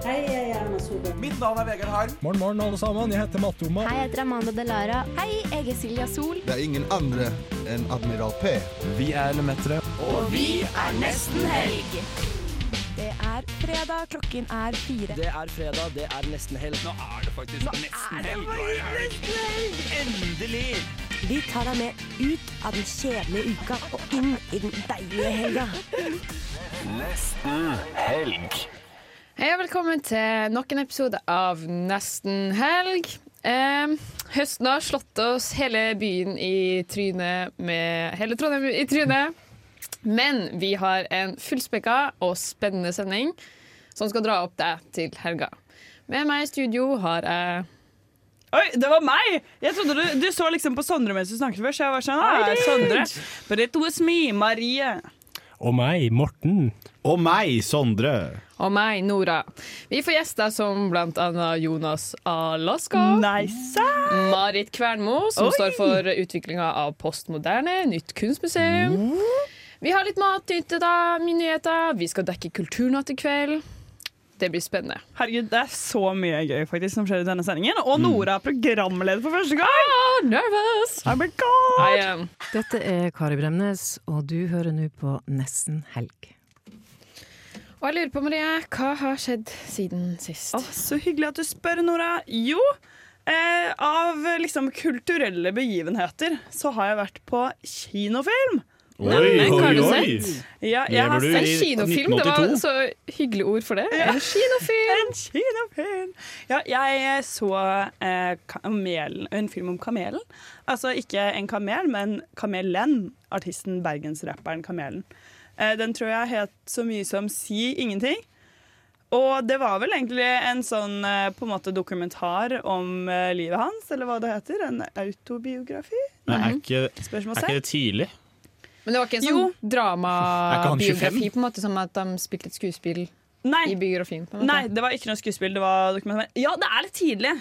Mitt navn er Vegard Harm. Morgen, morgen, alle sammen. Jeg heter Mattoma. Hei, jeg heter Amanda Delara. Hei, jeg er Silja Sol. Det er ingen andre enn Admiral P. Vi er Lemetere. Det er fredag, klokken er fire. Det er fredag, det er nesten helg. Nå er det faktisk nesten helg. nesten helg. Endelig! Vi tar deg med ut av den kjedelige uka og inn i den deilige helga. Hei og velkommen til nok en episode av Nesten helg. Eh, høsten har slått oss hele byen i trynet med hele Trondheim i trynet. Men vi har en fullspekka og spennende sending som skal dra opp deg til helga. Med meg i studio har jeg Oi, det var meg! Jeg trodde Du, du så liksom på Sondre mens du snakket først. Jeg var sånn, ah, Sondre. But it was me, Marie. Og meg, Morten. Og meg, Sondre. og meg, Nora. Vi får gjester som annet Jonas Alaska. Nice. Marit Kvernmo, som Oi! står for utviklinga av Postmoderne, nytt kunstmuseum. Vi har litt mat, nytt da, nyheter. Vi skal dekke Kulturnatt i kveld. Det blir spennende. Herregud, det er så mye gøy faktisk som skjer i denne sendingen. Og Nora er programleder for første gang! Ah, nervous! I'm a God. I am. Dette er Kari Bremnes, og du hører nå på Nesten helg. Og jeg lurer på, Marie, hva har skjedd siden sist? Å, så hyggelig at du spør, Nora. Jo, eh, av liksom kulturelle begivenheter så har jeg vært på kinofilm. Oi, hva oi, sett? oi. Ja, jeg har sett En kinofilm, det var så hyggelig ord for det. En kinofilm! En kinofilm! Ja, jeg så eh, kamelen, en film om kamelen. Altså ikke en kamel, men Kamelen. Artisten, bergensrapperen Kamelen. Eh, den tror jeg het så mye som Si ingenting. Og det var vel egentlig en sånn eh, på en måte dokumentar om eh, livet hans, eller hva det heter. En autobiografi? Nei, er ikke, er ikke det tidlig? Men det var ikke en sånn dramabiografi, på en måte som at de spilte et skuespill Nei. i biografien? På en måte. Nei, det var ikke noe skuespill. Det var dokumentar. Ja, det er litt tidlig.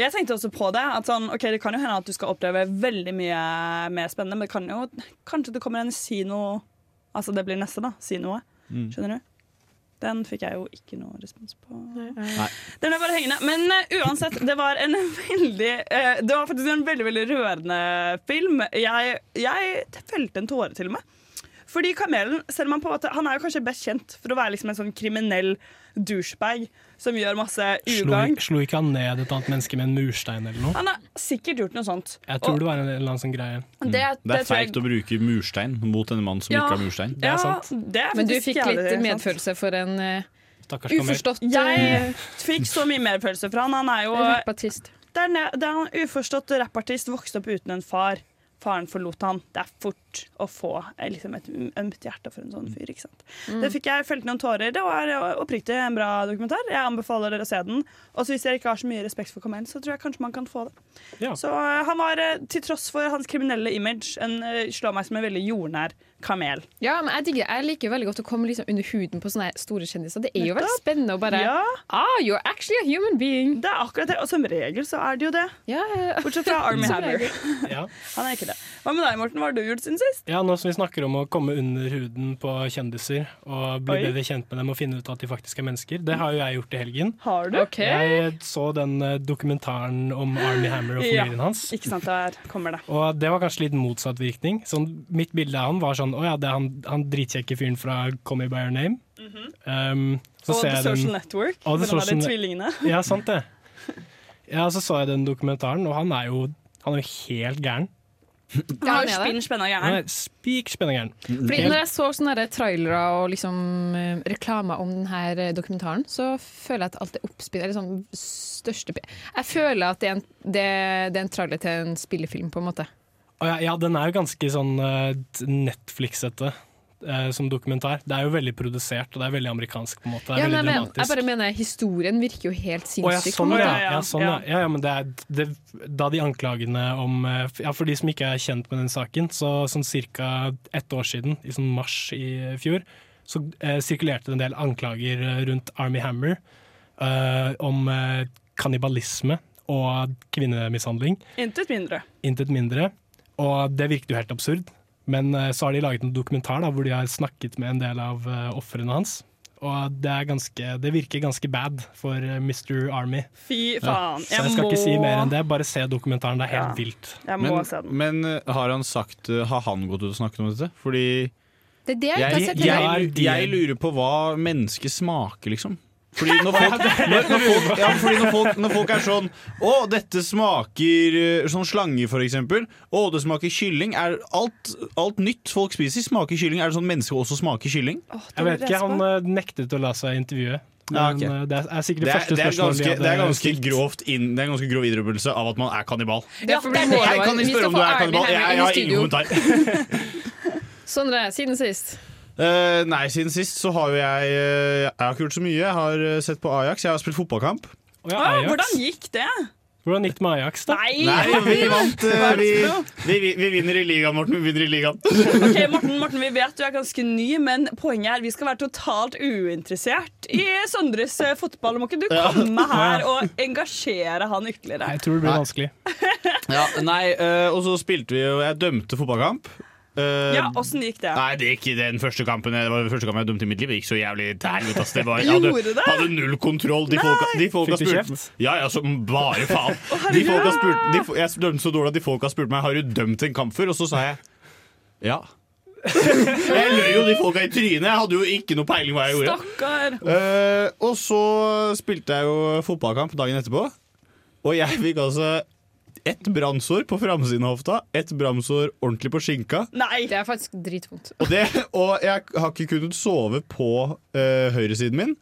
Jeg tenkte også på det. At sånn, ok, Det kan jo hende at du skal oppleve veldig mye mer spennende, men det kan jo, kanskje det kommer en si noe Altså det blir neste, da. Si noe. Mm. Skjønner du? Den fikk jeg jo ikke noe respons på. Nei. Den er bare hengende. Men uh, uansett, det var en veldig uh, Det var faktisk en veldig veldig rørende film. Jeg, jeg felte en tåre til og med. Fordi Kamelen, selv om han på en måte Han er jo kanskje best kjent for å være liksom en sånn kriminell douchebag som gjør masse ugagn. slo ikke han ned et annet menneske med en murstein eller noe? Han har sikkert gjort noe sånt. Jeg tror Og det var en eller annen sånn greie. det, Det er tror feigt å bruke murstein mot en mann som Ja. ikke har murstein. Det er ja, sant. Det er Men du fikk litt medfølelse for en eh, Stakkars uforstått Jeg fikk så mye medfølelse fra han. Han er jo rappartist. det er, det er en uforstått rappartist, vokste opp uten en far. Faren forlot han. Det er fort å få eh, liksom et ømt hjerte for en sånn fyr. ikke sant? Mm. Det fikk jeg felt noen tårer. Det var eh, oppriktig en bra dokumentar. Jeg anbefaler dere å se den. Og hvis dere ikke har så mye respekt for Kamel, så tror jeg kanskje man kan få det. Ja. Så eh, han var, til tross for hans kriminelle image, en, slår meg som en veldig jordnær kamel. Ja, men jeg digger Jeg liker veldig godt å komme liksom under huden på sånne store kjendiser. Det er jo veldig spennende å bare Ja, Ah, you're actually a human being. det er akkurat det. Og som regel så er det jo det. Ja, ja, ja. Bortsett fra Army Hammer. Ja. Han er ikke det. Hva med deg, Morten? Hva har du gjort siden sist? ja, nå som vi snakker om å komme under huden på kjendiser og bli Oi. bedre kjent med dem og finne ut at de faktisk er mennesker, det har jo jeg gjort i helgen. Har du? Okay. Jeg så den eh, dokumentaren om Army Hammer og Ja. familien hans. Ikke sant, der kommer det. Og det var kanskje litt motsatt virkning. Sånn, mitt bilde av han var sånn Å ja, det er han, han dritkjekke fyren fra Call Me By Your Name. um, så Og ser The Social den Network. Og The med de der Social- tvillingene. Ja, sant det. Ja, så så jeg den dokumentaren, og han er jo, han er jo helt gæren. Ja, har jo er spinn spenna gæren. er spik spennende gæren. Fordi Når jeg så sånne trailere og liksom eh, reklamer om denne dokumentaren, så føler jeg at alt er oppspinn. Eller sånn største Jeg føler at det er, en, det, det er en trailer til en spillefilm, på en måte. Ja, ja, den er jo ganske sånn uh, Netflix-ete eh, som dokumentar. Det er jo veldig produsert, og det er veldig amerikansk. på en måte. Det er Ja, veldig men, jeg bare mener Historien virker jo helt ja, sinnssyk. sånn, ja. Ja, sånn, ja. Ja, ja, men det er, det, da de anklagene om eh, Ja, For de som ikke er kjent med den saken, så sånn ca. ett år siden, i sånn mars i fjor, så eh, sirkulerte det en del anklager eh, rundt Army Hammer eh, om eh, kannibalisme og kvinnemishandling. Intet mindre. Intet mindre. Og det virket jo helt absurd. Men eh, så har de laget en dokumentar da, hvor de har snakket med en del av uh, ofrene hans. Og det, er ganske, det virker ganske bad for eh, Mr. Army. Fy faen. Så jeg skal ikke si mer enn det, bare se dokumentaren. Det er helt vilt. Jeg må Men, se den. men har han sagt Har han gått ut og snakket om dette? Fordi Det er det jeg jeg, jeg. Ja, jeg lurer på hva mennesket smaker, liksom. Fordi når folk, når, når folk, ja, fordi når folk, når folk er sånn Å, dette smaker uh, sånn slange, for eksempel. Å, det smaker kylling. Er alt, alt nytt folk spiser, smaker kylling. Er det sånn mennesker også smaker kylling? Jeg vet ikke, han eh, nektet å la seg intervjue. Men Ja, ok. eh, det er sikkert det, Det er, første det er ganske, det er ganske, grovt inn, det er en ganske grov innrømmelse av at man er kannibal. Ja, Jeg kan ikke spørre om du er kannibal. Jeg, jeg har ingen kommentar. Sondre, siden sist. Eh, nei, siden sist så har jo jeg eh, Jeg har ikke gjort så mye. Jeg har eh, sett på Ajax. Jeg har spilt fotballkamp. Oh, ja, Ah, Ajax. hvordan gikk det? Hvordan gikk det med Ajax, da? Nei! Nei, vi vant. vi, vi, vi, vi vinner i ligaen, Morten. Vi vinner i ligaen. Ok, Morten, Morten, vi vet du er ganske ny, men poenget er vi skal være totalt uinteressert i Sondres fotball. Må ikke du komme her og engasjere han ytterligere? Jeg tror det blir vanskelig. Ja, nei, eh, Og så spilte vi jo Jeg dømte fotballkamp. Eh, Ja, Åssen gikk det? Nei, det gikk den første kampen Det var den første kampen jeg dømte i mitt liv. Det gikk så jævlig til helvete. ass. Det var- Jeg hadde, det? hadde null kontroll. De folka, de folka Fikk du spurte kjeft? Ja, ja, så bare faen. De folka spurte, de, jeg dømte så dårlig at de folka spurte meg Har du dømt en kamp før. Og så sa jeg ja. Jeg løy jo de folka i trynet. Jeg hadde jo ikke noe peiling hva jeg gjorde. Stakkar. Eh, og så spilte jeg jo fotballkamp dagen etterpå. Og jeg fikk altså ett brannsår på framsiden av hofta, ett brannsår ordentlig på skinka. Nei! Det er faktisk dritvondt. Og, det, og jeg har ikke kunnet sove på uh, høyresiden min.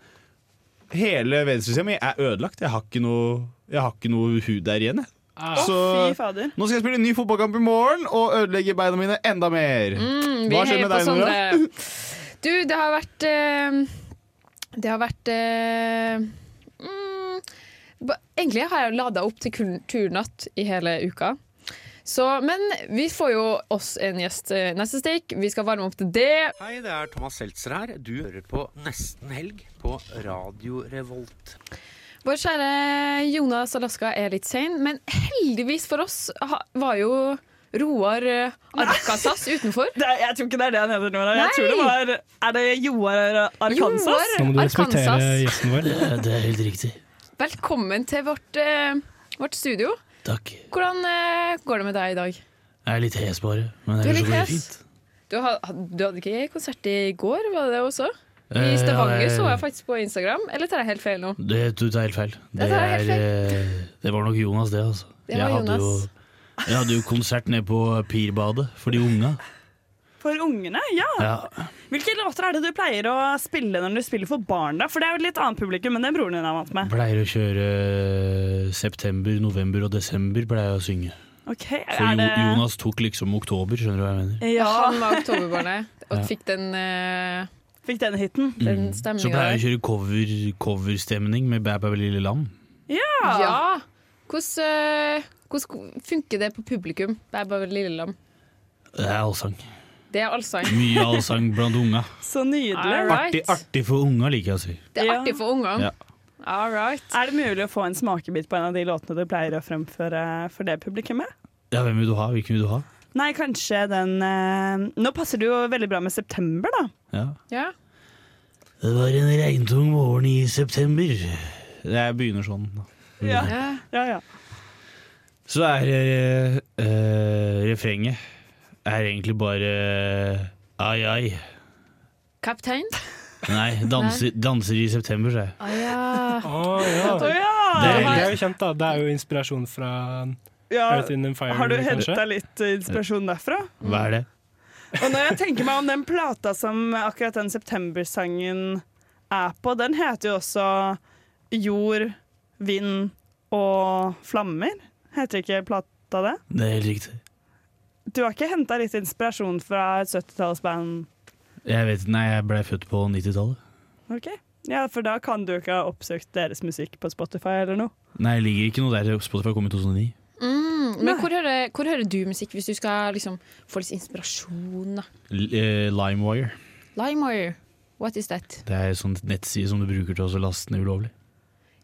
Hele venstresida mi er ødelagt. Jeg har ikke noe, jeg har ikke noe hud der igjen. Jeg. Ah, Så fy fader. nå skal jeg spille en ny fotballkamp i morgen og ødelegge beina mine enda mer. Mm, Hva skjer med deg, Nora? da? Du, det har vært uh, Det har vært uh, mm, Egentlig har jeg lada opp til kulturnatt i hele uka. Så, men vi får jo oss en gjest eh, neste stikk. Vi skal varme opp til det. Hei, det er Thomas Seltzer her. Du hører på Nesten Helg på Radio Revolt. Vår kjære Jonas Alaska er litt sein, men heldigvis for oss var jo Roar eh, Arkasas utenfor. Det, jeg tror ikke det er det han heter nå. Jeg tror det var Er det Joar Arkansas? Joar Nå må du respektere gjesten vår. Det er helt riktig. Velkommen til vårt, eh, vårt studio. Takk. Hvordan eh, går det med deg i dag? Jeg er litt hes bare, men Du er ellers så litt går det hes? fint. Du, had, du hadde ikke konsert i går, var det det også? I Eh, Stavanger ja, det- så jeg faktisk på Instagram. Eller tar jeg helt feil nå? Det, du tar helt feil. Det, tar helt feil. eh, det var nok Jonas, det, altså. Det var jeg, hadde jo, Jonas. jeg hadde jo konsert nede på Pirbadet for de unge. For ungene? Ja. Ja. Hvilke låter er det du pleier å spille når du spiller for barn? da? For det er jo et litt annet publikum enn det broren din er vant med. Pleier å kjøre eh, september, november og desember pleier jeg å synge. Ok, For Jo- det... Jonas tok liksom oktober, skjønner du hva jeg mener. Ja, Han var oktoberbarnet og fikk den, uh... fikk den hiten. den Mm. Så pleier jeg å kjøre cover, coverstemning med Bæ bæ lille lam. Ja! Hvordan, eh, hvordan funker det på publikum? Bæ bæ lille lam. Det er allsang. Det er allsang. Mye allsang blant unga. Så nydelig. Right. Artig, artig for unga, liker jeg å si. Det er Ja. artig for unger. Ja. All right. Er det mulig å få en smakebit på en av de låtene du pleier å fremføre for det publikummet? Ja, hvem vil du ha? Hvilken vil du ha? Nei, kanskje den eh, Nå passer det jo veldig bra med september, da. Ja. Ja. Det var en regntung morgen i september. Jeg begynner sånn. Ja. ja. ja. Så er eh, eh, refrenget er egentlig bare eh, ai ai. Kaptein? Nei, danser, danser i september, sa jeg. Å ja. Det, er jo kjent, da. Det er jo inspirasjon fra ja. Earth in the Fire, Har du henta litt eh, inspirasjon derfra? Hva er det? Og når jeg tenker meg om den plata som akkurat den septembersangen er på, den heter jo også Jord, vind og flammer. Heter ikke plata det? Det er helt riktig. Du har ikke henta litt inspirasjon fra et 70-tallsband? Jeg vet, Nei, jeg ble født på 90-tallet. Ok. Ja, for da kan du ikke ha oppsøkt deres musikk på Spotify eller noe? Nei, det ligger ikke noe der. Spotify kom i 2009. Mm, men hvor hører, hvor hører du musikk hvis du skal liksom få litt inspirasjon? da? L eh, Limewire. Limewire. What is that? Det er en sånn nettside som du bruker til å laste ned ulovlig.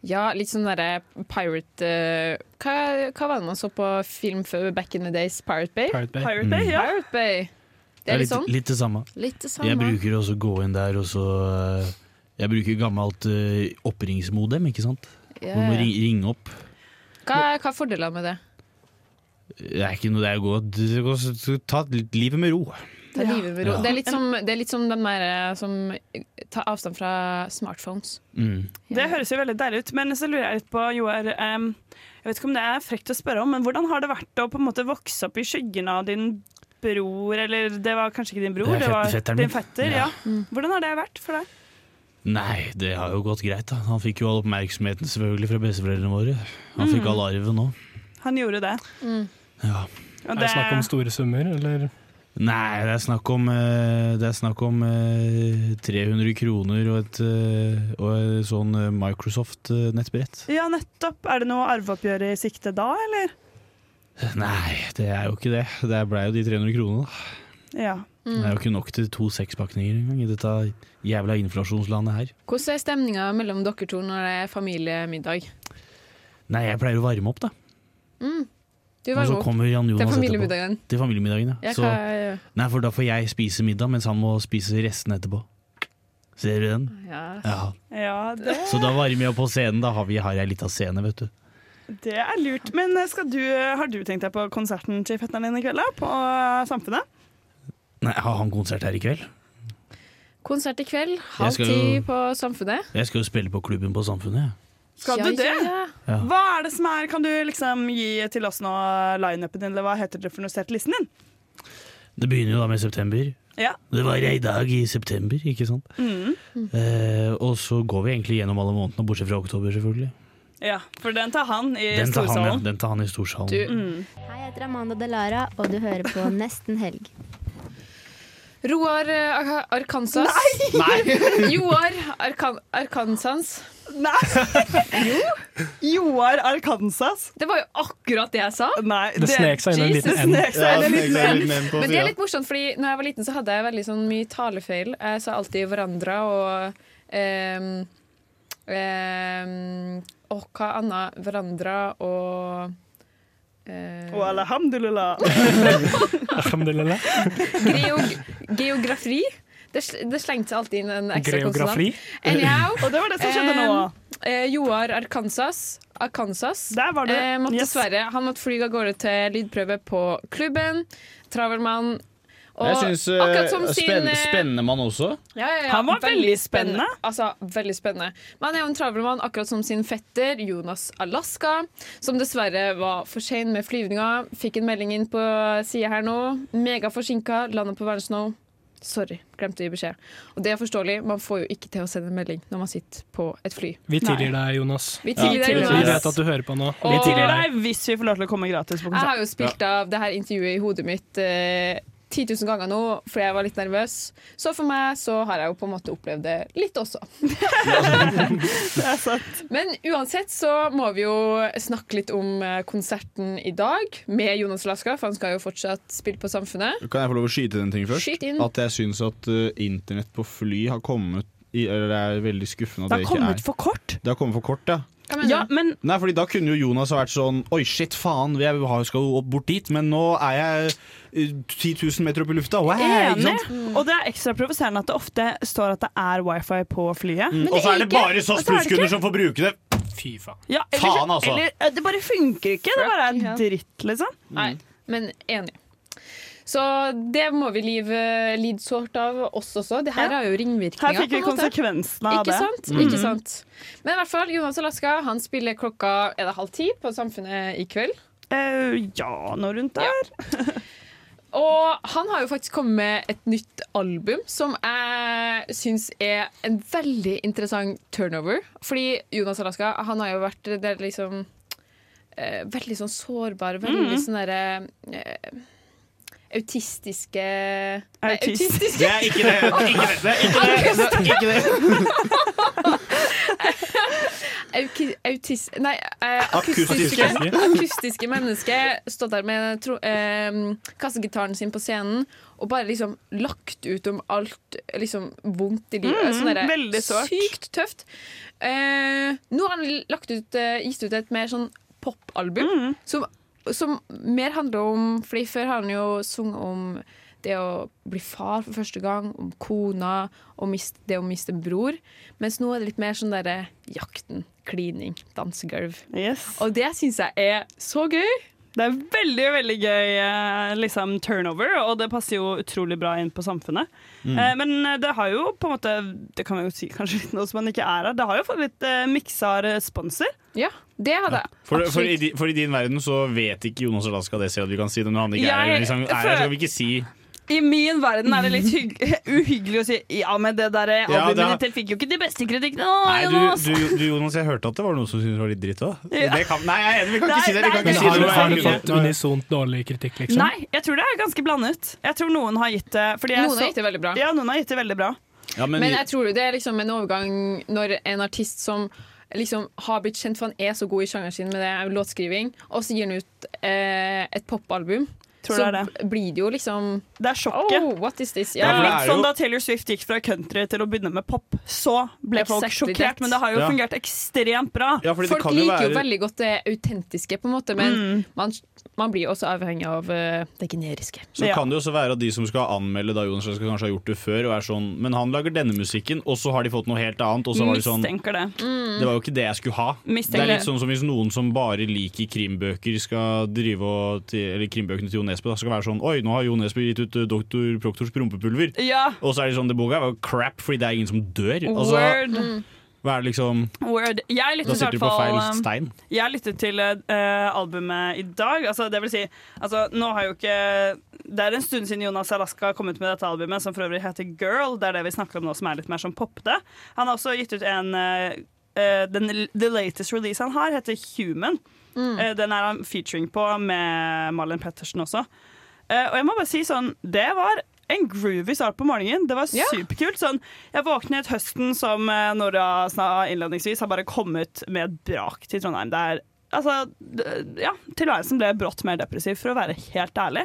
Ja, litt sånn derre pirate uh, hva, hva var det man så på film før back in the days? Pirate Bay? Pirate Bay. Pirate Bay, ja. Pirate Bay. Det er litt sånn. litt det samme. Litt det samme. Jeg bruker også gå inn der, og så eh, Jeg bruker gammelt uh, oppringningsmodem, ikke sant? Yeah. Hvor du må ja. ri ringe opp. Hva, hva er fordelene med det? Det er ikke noe det er å gå det er å Ta litt livet med ro. Ta livet med ro. Ja. Det, er litt som, det er litt som den der eh, som tar avstand fra smartphones. Mm. Det høres jo veldig deilig ut, men så lurer jeg litt på, Joar um, Jeg vet ikke om det er frekt å spørre om, men hvordan har det vært å på en måte vokse opp i skyggen av din bror, eller det var kanskje ikke din bror, Det det var din fetter? Ja. Ja. Hvordan har det vært for deg? Nei, det har jo gått greit. da Han fikk jo all oppmerksomheten selvfølgelig fra besteforeldrene våre. Han fikk Mm. all arven òg. Han gjorde det. Ja. Og Er det snakk om store summer, eller? Nei, det er snakk om, eh, det er snakk om eh, 300 kroner og et, eh, og et sånn eh, Microsoft-nettbrett. Ja, nettopp. Er det noe arveoppgjør i sikte da, eller? Nei, det er jo ikke det. Det blei jo de 300 kronene. da. Ja. Det er jo ikke nok til to sekspakninger engang i dette jævla inflasjonslandet her. Hvordan er stemninga mellom dere to når det er familiemiddag? Nei, jeg pleier å varme opp, da. Mm. Og så kommer Jan Til Jonas familiemiddagen. etterpå. Til familiemiddagen, ja. Ja, Så, nei, for da får jeg spise middag, mens han må spise resten etterpå. Ser du den? Ja. Ja. Ja, det, Så da varmer jeg på scenen. Da har vi har jeg litt av scene, vet du. det er lurt. Men skal du, har du tenkt deg på konserten til fetteren din i kveld, da? På eh, Samfunnet? Nei, Har han konsert her i kveld? Konsert i kveld, halv ti på Samfunnet. Jeg skal jo spille på klubben på Samfunnet. jeg. Skal Ja, du det? ja. Hva er det som er Kan du liksom gi til oss nå lineupen din, eller hva heter det for noe setlisten din? Det begynner jo da med september. Ja. Det var ei dag i september, ikke sant? Mm. Eh, og så går vi egentlig gjennom alle månedene, bortsett fra oktober, selvfølgelig. Ja, for den tar han i Den tar han, ja. Den tar han i storsalen. Mm. Hei, jeg heter Amanda Delara, og du hører på Nesten helg. Roar eh, Arkansas. Nei! Joar Arkan Arkansas. Nei! Joar Arkansas. Det var jo akkurat det jeg sa. Nei, Det snek seg inn en liten N. snek en liten Ja, en. men det er litt morsomt, fordi når jeg var liten, så hadde jeg veldig sånn mye talefeil. Jeg sa alltid 'hverandre' og um, um, Og hva annet? 'Hverandre' og Uh, Og alhamdulillah. Alhamdulillah. geog geografi. Det, det slengte seg alltid inn en ekstra Geografi. konsonant. Anyhow. Og det var det som skjedde nå. Eh, Joar Arkansas, Arkansas Der var det. eh, måtte Yes. dessverre Han måtte fly av gårde til lydprøve på klubben. Travelmann. Og Jeg syns akkurat som sin eh, spennende mann også. ja, ja, ja, Han var veldig spennende. Altså, veldig spennende. Men han er jo en travelmann, akkurat som sin fetter Jonas Alaska, som dessverre var for sein med flyvninga. Fikk en melding inn på sida her nå. Megaforsinka, landet på verdens nå. Sorry, glemte å gi beskjed. Og det er forståelig, man får jo ikke til å sende en melding når man sitter på et fly. Vi tilgir deg, Jonas. Vi tilgir deg, Jonas. Vi vet at du hører på nå. Vi Og- Tilgir deg hvis vi får lov til å komme gratis på konsert. Jeg har jo spilt av det her intervjuet i hodet mitt eh, 10 000 ganger nå fordi jeg var litt nervøs. Så for meg så har jeg jo på en måte opplevd det litt også. Det er sant. Men uansett så må vi jo snakke litt om eh, konserten i dag med Jonas Laska, for han skal jo fortsatt spille på Samfunnet. Kan jeg få lov å skyte den ting først? Inn. At jeg syns at uh, internett på fly har kommet i, Eller det er veldig skuffende at Det ikke er det, har kommet for kort. Det har kommet for kort, ja. Ja, men Nei, fordi Da kunne jo Jonas ha vært sånn Oi, shit, faen, vi har- skal jo opp bort dit, men nå er jeg uh, 10 000 meter opp i lufta. Wow, ikke enig. sant? Og det er ekstra provoserende at det ofte står at det er wifi på flyet. Mm, og så er det bare og så er SAS det plusskunder som får bruke det. Fy faen. Ja, eller, Faen, altså. Eller, eh, det bare funker ikke. Det bare er dritt, liksom. Nei, men enig. Så det må vi lide, lide sårt av oss også. Det her Ja. har jo ringvirkninger. Her fikk vi konsekvensene av Ikke det. sant? Mm. Ikke sant? Men i hvert fall, Jonas Alaska han spiller klokka er det halv ti på Samfunnet i kveld. Uh, ja, noe rundt der. Og han har jo faktisk kommet med et nytt album som jeg syns er en veldig interessant turnover. Fordi Jonas Alaska han har jo vært det liksom eh, Veldig sånn sårbar, veldig mm. sånn derre eh, Autistiske Nei, Autist. autistiske Det er ikke det. det, ikke det, det, er ikke det, det, er ikke det. Autis, nei, uh, Akustiske. akustiske, mennesker stått der med tro, uh, kassegitaren sin på scenen og bare liksom lagt ut om alt liksom vondt i livet. Mm, sånn derre veldig sårt. Sykt tøft. Uh, nå har han lagt ut, eh, gitt ut et mer sånn popalbum Mm. som, som mer handler om Fordi før har han jo sunget om det å bli far for første gang, om kona og mist, det å miste en bror. Mens nå er det litt mer sånn derre jakten, klining, dansegulv. Og det syns jeg er så gøy. Det er veldig veldig gøy eh, liksom, turnover, og det passer jo utrolig bra inn på samfunnet. Mm. Eh, men det har jo på en måte Det kan vi jo si kanskje litt nå som man ikke er her. Det har jo fått litt eh, miksa responser. Ja, det har det. For, for, i, for i din verden så vet ikke Jonas Alaska det, selv om vi kan si det når han ikke er Jeg her. Liksom, er her, skal vi ikke si I min verden er det litt hygg uhyggelig å si ja, men det der Ja, albumet det har- ditt fikk jo ikke de beste kritikkene. Å, Nei, du, Jonas. du, du Jonas, jeg hørte at det var noen som syntes det var litt dritt òg. Ja. Nei, jeg er enig, vi kan ikke si det. Vi kan nei, ikke Men si har, det. du- har du fått unisont dårlig kritikk, liksom? Nei, jeg tror det er ganske blandet. Jeg tror noen har gitt det fordi jeg Noen har gitt det veldig bra. Ja, noen har gitt det veldig bra. Ja, Men, jeg tror det er liksom en overgang når en artist som liksom har blitt kjent for han er så god i sjangeren sin med det låtskriving, og så gir han ut eh, et popalbum. Tror så det er blir det jo liksom Det er sjokket. Oh, what is this? Det er litt sånn Da Taylor Swift gikk fra country til å begynne med pop, så ble folk Exactly sjokkert. that. Men det har jo Ja. fungert ekstremt bra. Ja, Folk kan jo liker jo veldig godt det autentiske, på en måte, men Mm. man, man blir også avhengig av eh, det generiske. Så kan det jo også være at de som skal anmelde da Jonas Alaska kanskje har gjort det før, og er sånn Men han lager denne musikken, og så har de fått noe helt annet, og så var det sånn Mistenker det. Det var jo ikke det jeg skulle ha. Det er litt sånn som hvis noen som bare liker krimbøker, skal drive og Eller krimbøkene til Jo Nesbø, da skal være sånn Oi, nå har Jo Nesbø gitt ut uh, Dr. Proktors prompepulver. Ja, Og så er det sånn, det boka var jo crap fordi det er ingen som dør. Altså, word. Hva er det liksom word. Jeg Da lyttet i sitter du på fall feil um, stein. Jeg lyttet til uh, albumet i dag. Altså, det vil si, altså, nå har jo ikke Det er en stund siden Jonas Alaska kom ut med dette albumet, som for øvrig heter Girl. Det er det vi snakker om nå, som er litt mer som popte. Han har også gitt ut en eh, den, The latest release han har, heter Human. Eh, den er han featuring på med Malin Pettersen også. Eh, og jeg må bare si sånn Det var en groovy start på morgenen. Det var superkult. Sånn, jeg våknet høsten som eh, Nora sa innledningsvis, har bare kommet med et brak til Trondheim. Det er Altså, ja, Tilværelsen ble brått mer depressiv, for å være helt ærlig.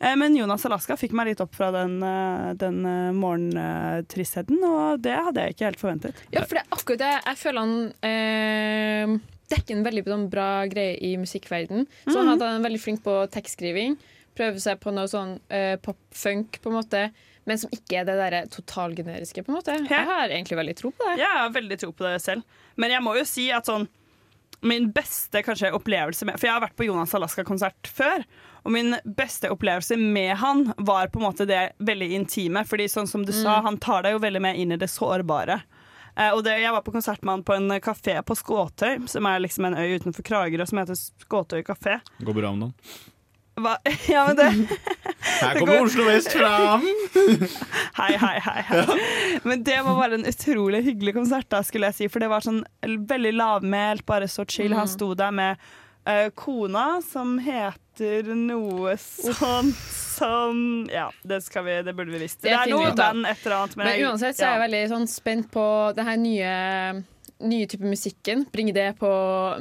Eh, Men Jonas Alaska fikk meg litt opp fra den, eh, den morgentristheten, og det hadde jeg ikke helt forventet. Ja, for det er akkurat det. Jeg føler han eh, dekker en veldig sånn bra greie i musikkverden. Så han han er veldig flink på tekstskriving. Prøver seg på noe sånn uh, pop-funk, på en måte. Men som ikke er det der totalgeneriske, på en måte. Jeg har egentlig veldig tro på det. Jeg har veldig tro på det selv. Men jeg må jo si at sånn Min beste kanskje opplevelse med For jeg har vært på Jonas Alaska-konsert før. Og min beste opplevelse med han var på en måte det veldig intime. Fordi sånn som du sa, han tar deg jo veldig med inn i det sårbare. Eh, og det, jeg var på konsert med han på en kafé på Skåtøy, som er liksom en øy utenfor Kragerø, som heter Skåtøy kafé. Går bra om dagen. Hva? Ja, men det Her Det kommer går- Oslo Vest fram! Hei, hei, hei. hei. Men det var bare en utrolig hyggelig konsert, da, skulle jeg si. For det var sånn veldig lavmælt, bare så chill. Han sto der med uh, kona, som heter noe sånn som Ja, det, skal vi, det burde vi visst. Det, Det er noe band, et eller annet. Men men uansett så er jeg ja. veldig sånn spent på det her nye, nye type musikken. Bringe det på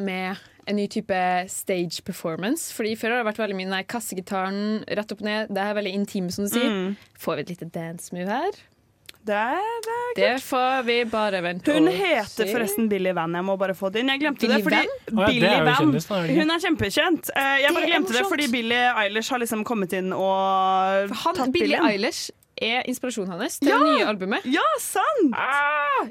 med en ny type stage performance. Fordi Før har det vært veldig mye nei, kassegitaren rett opp og ned. Det er veldig intime, som du sier. Mm. Får vi et lite dance move her? Det det er Det får vi bare vente Hun og heter se. forresten Billy Van. Jeg må bare få det inn. Jeg glemte Billy det fordi Van? Å ja, det er jo Van kjendis, da, er? Hun er kjempekjent. Eh, Jeg bare glemte det fordi Billy Eilish har liksom kommet inn og Han, tatt Billy Eilish er inspirasjonen hans til Ja! det nye albumet. Ja, sant!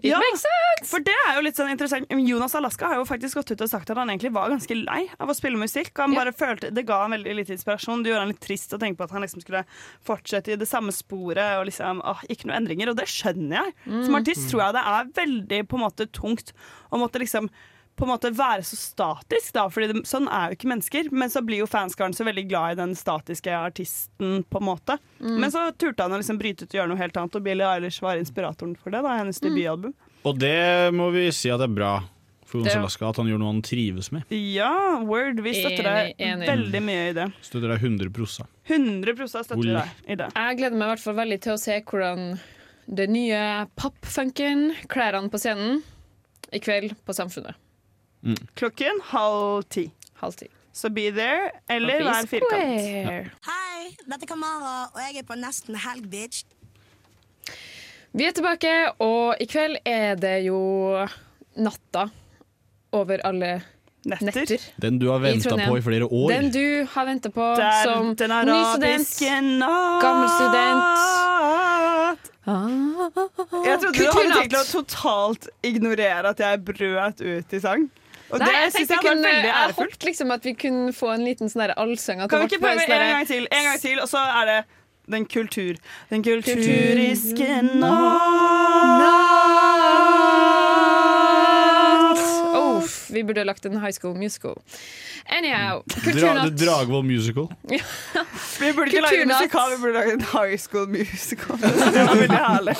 It Ja. makes sense! For det er jo litt sånn interessant Jonas Alaska har jo faktisk gått ut og sagt at han egentlig var ganske lei av å spille musikk. Han Ja. bare følte, Det ga han veldig lite inspirasjon. Det gjorde han litt trist å tenke på at han liksom skulle fortsette i det samme sporet. Og liksom, åh, Ikke noe endringer. Og det skjønner jeg. Som artist tror jeg det er veldig på en måte tungt å måtte liksom på en måte være så statisk, da, Fordi det, sånn er jo ikke mennesker. Men så blir jo fanskaren så veldig glad i den statiske artisten, på en måte. Men så turte han å liksom bryte ut og gjøre noe helt annet, og Billie Eilish var inspiratoren for det. da, Hennes debutalbum. Og det må vi si at det er bra for Jon Alaska, at han gjør noe han trives med. Ja, word. Vi støtter deg Enig, enig. veldig mye i det. Støtter deg 100 prosa. 100 støtter Ol. deg i det. Jeg gleder meg i hvert fall veldig til å se hvordan det nye pop-funken kler han på scenen i kveld på Samfunnet. Klokken halv ti. Halv ti. Så be there, eller vær firkant. Ja. Hei, dette er Kamara, og jeg er på Nesten Helg, bitch. Vi er tilbake, og i kveld er det jo natta over alle netter. Den du har venta på i flere år. Den du har venta på Det er som den ny student, natt. gammel student. Jeg trodde du hadde tenkt å totalt ignorere at jeg brøt ut i sang. Og Nei, det jeg syns tenkte jeg var kunne- ærefullt. jeg håpet liksom at vi kunne få en liten sånn allsang. Kan vi ikke prøve en gang til, en gang til, og så er det den kultur... Den kulturiske natt. Oh, vi burde ha lagt en High School Musical. Anyhow, Dra, kulturnatt. Dragvoll Musical. Vi burde ikke lage en musikal, vi burde lage en high school musical. Det var veldig herlig.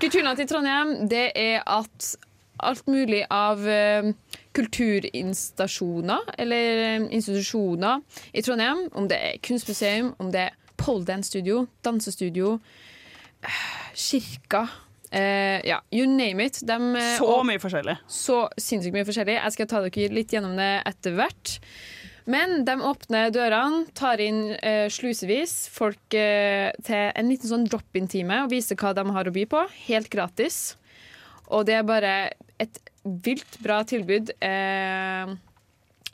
Kulturnatt i Trondheim, det er at alt mulig av eh, kulturinstasjoner, eller eh, institusjoner i Trondheim, om det er kunstmuseum, om det er pole dance-studio, dansestudio, eh, kirka eh, Ja, you name it. Dem, eh, Så mye forskjellig. så sinnssykt mye forskjellig. Jeg skal ta dere litt gjennom det etter hvert. Men de åpner dørene, tar inn eh, slusevis folk eh, til en liten sånn drop-in-time og viser hva de har å by på. Helt gratis. Og det er bare et vilt bra tilbud eh,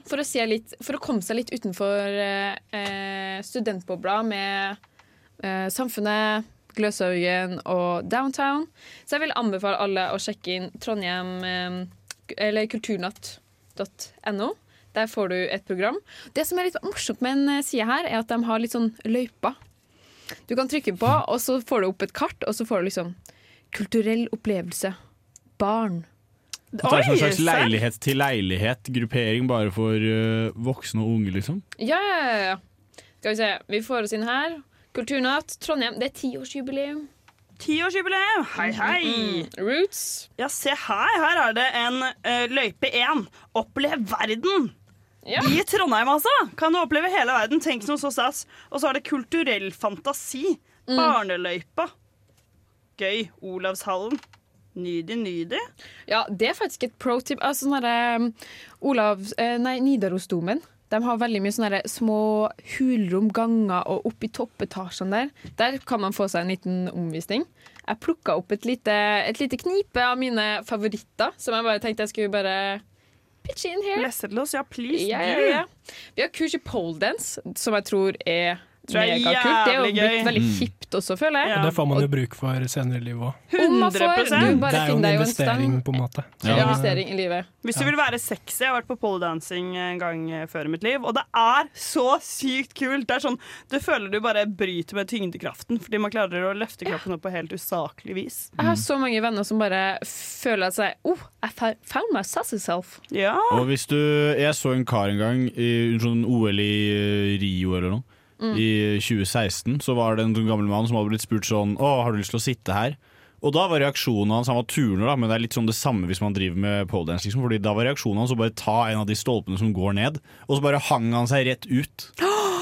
for, å litt, for å komme seg litt utenfor eh, eh, studentbobla med eh, Samfunnet, Gløshaugen og Downtown. Så jeg vil anbefale alle å sjekke inn Trondheim eh, eller kulturnatt.no. Der får du et program. Det som er litt morsomt med en side her, er at de har litt sånn løyper. Du kan trykke på, og så får du opp et kart, og så får du liksom kulturell opplevelse. Barn. At det er en slags leilighet til leilighet-gruppering bare for uh, voksne og unge, liksom. Ja, ja, ja, ja. Skal vi se. Vi får oss inn her. Kulturnatt, Trondheim. Det er tiårsjubileum. Tiårsjubileum! Hei, hei! Mm, Roots. Ja, se her. Her er det en uh, løype 1. Opplev verden! I Trondheim, altså! Kan du oppleve hele verden. Tenk noe så stas. Og så er det kulturell fantasi. Mm. Barneløypa. Gøy. Olavshallen. Nydig, nydig. Ja, det er faktisk et pro tip. Altså, sånn um, Olav, eh, nei, Nidarosdomen. De har veldig mye sånne små hulrom, ganger og opp i toppetasjene der. Der kan man få seg en liten omvisning. Jeg plukka opp et lite, et lite knipe av mine favoritter, som jeg bare tenkte jeg skulle bare pitche inn her. Lesse til oss, ja, please. Ja, ja, ja. Vi har kurs i poledance, som jeg tror er Tror jeg er kult. Det er jo blitt veldig kjipt også, føler jeg. Og det får man jo bruk for senere i livet òg. Det er jo en investering, på en måte. Ja. Investering i livet. Hvis du vil være sexy, jeg har vært på poledancing en gang eh, før i mitt liv, og det er så sykt kult. Det er sånn, Du føler du bare bryter med tyngdekraften, fordi man klarer å løfte kroppen opp på helt usaklig vis. Jeg har så mange venner som bare føler at seg Oh, I found my sassy self. Ja. Og hvis du Jeg så en kar en gang i en sånn OL i eh, Rio eller noe. I 2016 så var det en gammel mann som hadde blitt spurt sånn Å, har du lyst til å sitte her? Og da var reaksjonen hans Han var turner, da, men det er litt sånn det samme hvis man driver med poledance. Liksom, fordi da var reaksjonen hans å bare ta en av de stolpene som går ned, og så bare hang han seg rett ut.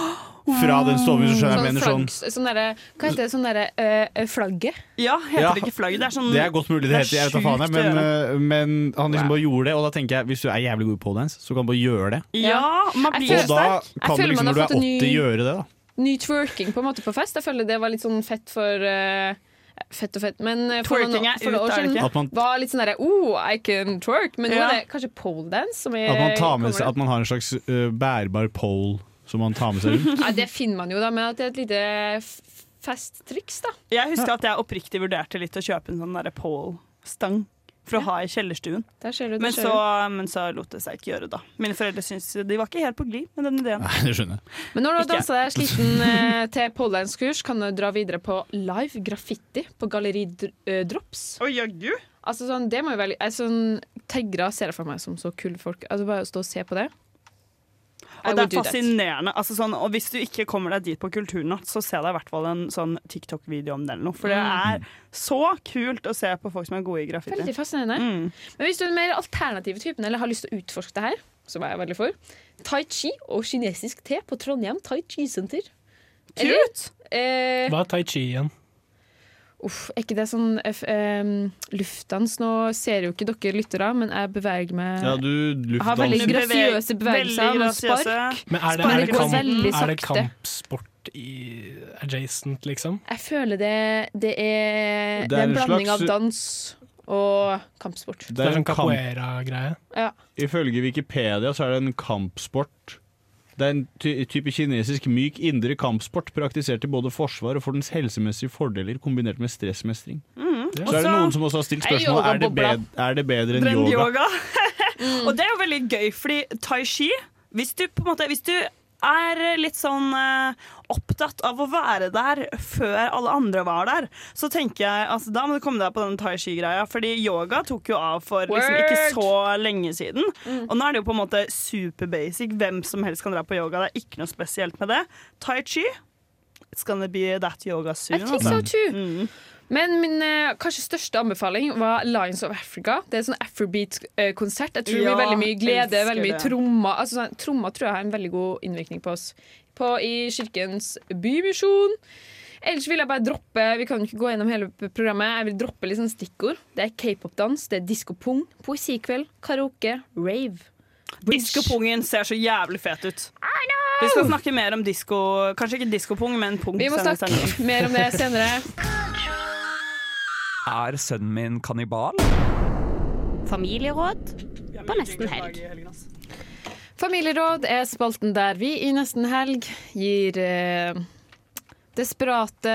Fra den hvis hva jeg mener. Sånn, flagg, sånn derre Hva heter det? Sånn derre øh, flagget? Ja, heter Ja. det ikke flagg? Det er sånn det er godt mulig det heter, jeg vet da faen jeg, men, øh, men han liksom bare gjorde det, og da tenker jeg hvis du er jævlig god i poledance, så kan du bare gjøre det. Ja, man blir Og da kan du liksom når du er fått en 80 ny- gjøre det, da. Ny twerking på en måte på fest. Jeg føler det var litt sånn fett for øh, Fett og fett, men for noen for noen år siden? At man- var litt sånn derre Oh, I can twerk. Men nå Ja. er det kanskje poledance som er At man, tar med seg, at man har en slags uh, bærbar pole som man tar med seg rundt. Ja, det finner man jo, da, men at det er et lite festtriks, da. Jeg husker at jeg oppriktig vurderte litt å kjøpe en sånn derre pole-stang for å ha i kjellerstuen. Der ser du, Men så, men så lot det seg ikke gjøre, da. Mine foreldre syntes de var ikke helt på glid med den ideen. Nei, det skjønner jeg. Men når du har dansa deg sliten eh, til poledance-kurs, kan du dra videre på live graffiti på Galleri eh, Drops. Å jaggu! Altså, sånn, det må jo være litt altså, Tegra ser jeg for meg som så kule folk. Altså, bare å stå og se på det. Og det er fascinerende. Altså sånn, og hvis du ikke kommer deg dit på Kulturnatt, så se deg i hvert fall en sånn TikTok-video om det eller noe. For det Mm. er så kult å se på folk som er gode i graffiti. Veldig fascinerende. Mm. Men hvis du er den mer alternative typen, eller har lyst til å utforske det her, som jeg er veldig for, tai chi og kinesisk te på Trondheim Tai Chi Senter. Kult! Eh, Hva er tai chi igjen? Uff, er ikke det sånn eh, f- luftdans? Nå ser jo ikke dere lyttere, men jeg beveger meg Ja, du Jeg har veldig grasiøse bevegelser Veldig spark. Men er det, er det, kamp, er det kampsport i adjacent, liksom? Jeg føler det, det, er, Det det er en en blanding slags- av dans og kampsport. Det er en sånn capoeira-greie. Ja. Ifølge Wikipedia så er det en kampsport. Det er en ty type kinesisk myk indre kampsport praktisert i både forsvar og for dens helsemessige fordeler kombinert med stressmestring. Mm. Så er det noen som også har stilt spørsmål er det, yogabobla. er det bedre enn yoga. yoga. Og det er jo veldig gøy, fordi tai chi Hvis du, på en måte, hvis du er litt sånn eh, opptatt av å være der før alle andre var der, så tenker jeg altså, da må du komme deg på den tai chi-greia. Fordi yoga tok jo av for liksom, ikke så lenge siden. Mm. Og nå er det jo på en måte super basic. Hvem som helst kan dra på yoga. Det er ikke noe spesielt med det. Tai chi It's gonna be that yoga soon. I think altså. so too. Men min eh, kanskje største anbefaling var Lions of Africa. Det er en sånn Afrobeat-konsert. Jeg tror det Ja, blir veldig mye glede, veldig mye trommer. Altså, sånn, trommer tror jeg har en veldig god innvirkning på oss på, i Kirkens Bymisjon. Ellers vil jeg bare droppe Vi kan ikke gå gjennom hele programmet. Jeg vil droppe litt sånn stikkord. Det er k-pop-dans, det er diskopung, poesikveld, karaoke, rave. Diskopungen ser så jævlig fet ut. Vi skal snakke mer om disko Kanskje ikke diskopung, men pung. Vi må snakke mer om det senere. Er sønnen min kannibal? Familieråd på nesten helg. Familieråd er spalten der vi i Nesten Helg gir eh, desperate,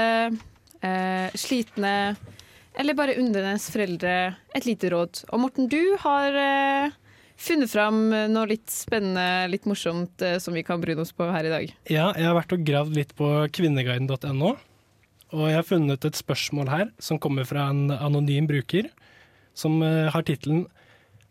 eh, slitne eller bare undrende foreldre et lite råd. Og Morten, du har eh, funnet fram noe litt spennende, litt morsomt eh, som vi kan bryne oss på her i dag. Ja, jeg har vært og gravd litt på kvinneguiden.no, og jeg har funnet et spørsmål her som kommer fra en anonym bruker, som eh, har tittelen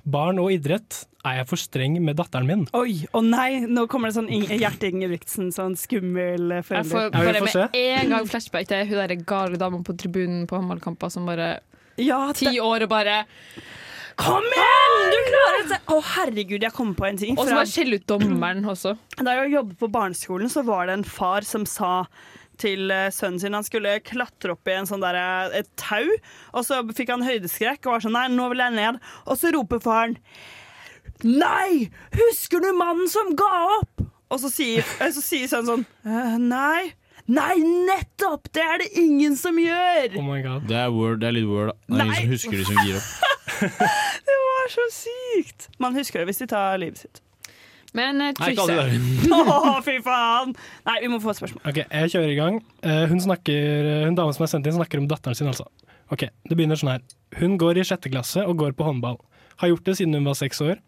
'Barn og idrett, er jeg for streng med datteren min?' Oi, å nei, nå kommer det sånn Ing- Gjert Ingebrigtsen, sånn skummel forelder. Jeg får bare med en gang flashback til hun der gale dama på tribunen på håndballkamper som bare Ja, Ti år og bare Kom igjen! Du klarer det! Å, herregud, jeg kom på en ting. Og så bare skjelle ut dommeren også. Da jeg jobbet på barneskolen, så var det en far som sa til eh, sønnen sin Han skulle klatre opp i en sånn der, eh, et tau, og så fikk han høydeskrekk og var sånn Nei, nå vil jeg ned. Og så roper faren Nei! Husker du mannen som ga opp? Og så sier, eh, så sier sønnen sånn «Eh, Nei. Nei, nettopp! Det er det ingen som gjør! Oh my god. Det er, word, det er litt word, da. Det er ingen som husker de som gir opp. Det var så sykt! Man husker det hvis de tar livet sitt. Men eh. Å, fy faen! Nei, vi må få et spørsmål. Ok, jeg kjører i gang. Eh, hun, snakker, hun dama som er sendt inn, snakker om datteren sin, altså. Ok, Det begynner sånn her. Hun går i sjette klasse og går på håndball. Har gjort det siden hun var seks år.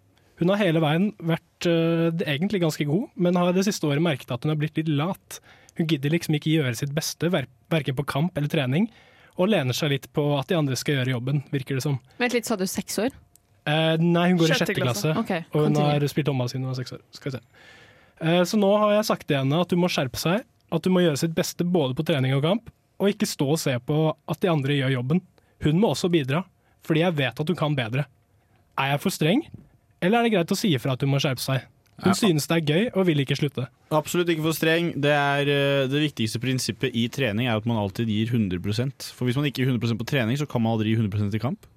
Hun har hele veien vært uh, egentlig ganske god, men har det siste året merket at hun har blitt litt lat. Hun gidder liksom ikke gjøre sitt beste, ver verken på kamp eller trening, og lener seg litt på at de andre skal gjøre jobben, virker det som. Vent litt, sa du seks år? Eh, nei, hun går i Sjette klasse. klasse, Ok, og hun har spilt håndball siden hun var seks år. Skal vi se. Eh, så nå har jeg sagt til henne at hun må skjerpe seg, at hun må gjøre sitt beste både på trening og kamp, og ikke stå og se på at de andre gjør jobben. Hun må også bidra, fordi jeg vet at hun kan bedre. Er jeg for streng, eller er det greit å si ifra at hun må skjerpe seg? Hun synes det er gøy og vil ikke slutte. Absolutt ikke for streng. Det, er, eh, det viktigste prinsippet i trening er at man alltid gir 100% For hvis man ikke gir 100% på trening, så kan man aldri gi 100% i kamp.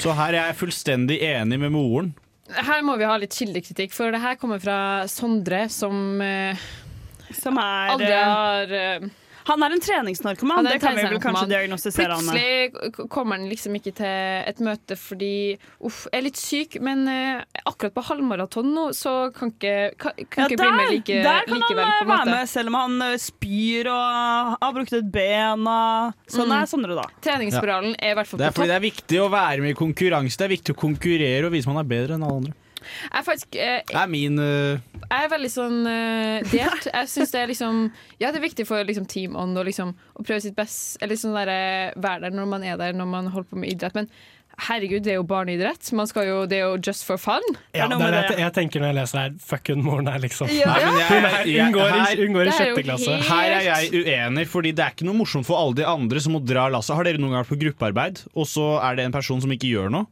Så her er jeg fullstendig enig med moren. Her må vi ha litt kildekritikk, for det her kommer fra Sondre, som eh, Som er aldri eh, har eh, Han er en treningsnarkoman, Han er det kan vi vel kanskje diagnostisere han med. Plutselig kommer han liksom ikke til et møte fordi uff, jeg er litt syk, men eh, akkurat på halvmaraton nå, så kan ikke, kan, kan Ja, ikke bli med like, der kan likevel. han på eh, være måte. med, selv om han eh, spyr og har brukt et ben. Og sånn Mm. er Sondre, da. Treningsspiralen er i hvert fall Det er på fordi det er viktig å være med i konkurranse. Det er viktig å konkurrere og vise man er bedre enn alle andre. Jeg er faktisk eh, Det er min uh... Jeg er veldig sånn uh, delt. Jeg synes det er liksom Ja, det er viktig for liksom, team on og liksom, å prøve sitt best. Eller sånn der, eh, være der når man er der når man holder på med idrett. Men herregud, det er jo barneidrett. Man skal jo, det er jo just for fun. Ja, det er det jeg- jeg tenker når jeg leser her. Fuck hun moren her, liksom. Ja. Nei, jeg- Hun, jeg- hun, går, her- i, hun går i Det jo sjette klasse. helt- Her er jeg uenig, fordi det er ikke noe morsomt for alle de andre som må dra lasset. Har dere noen gang vært på gruppearbeid, og så er det en person som ikke gjør noe?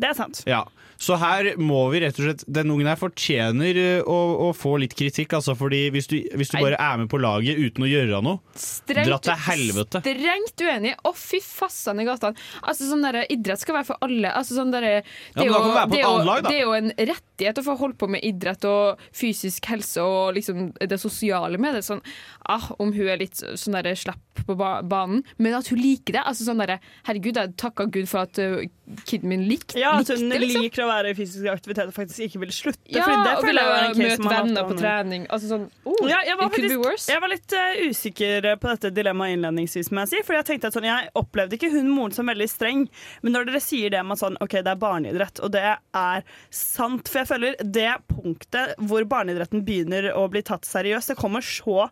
Det er sant. Ja, Så her må vi rett og slett Den ungen her fortjener eh, å, å få litt kritikk, altså. Fordi hvis du, hvis du bare er med på laget uten å gjøre noe, Strengt, dra til helvete. Strengt uenig. Å, fy fassan i gatene. Altså, sånn der, idrett skal være for alle. Altså, sånn der, det, Ja, er jo, det, jo, lag, det er jo en rettighet å få holde på med idrett og fysisk helse og liksom det sosiale med det. Sånn, ah, om hun er litt sånn der, slapp på ba banen, men at hun liker det. Altså, sånn der, herregud, jeg takka Gud for at uh, kiden min lik, Ja, likte det. Liksom. liker å være i fysisk aktivitet og faktisk ikke vil slutte. Ja, og ville møte venner på trening. Altså sånn, oh, ja, jeg, var faktisk, jeg var litt uh, usikker på dette dilemmaet innledningsvis, må jeg si. For jeg tenkte at sånn, jeg opplevde ikke hun moren som veldig streng, men når dere sier det med at sånn, ok, det er barneidrett, og det er sant For jeg føler det punktet hvor barneidretten begynner å bli tatt seriøst, det kommer så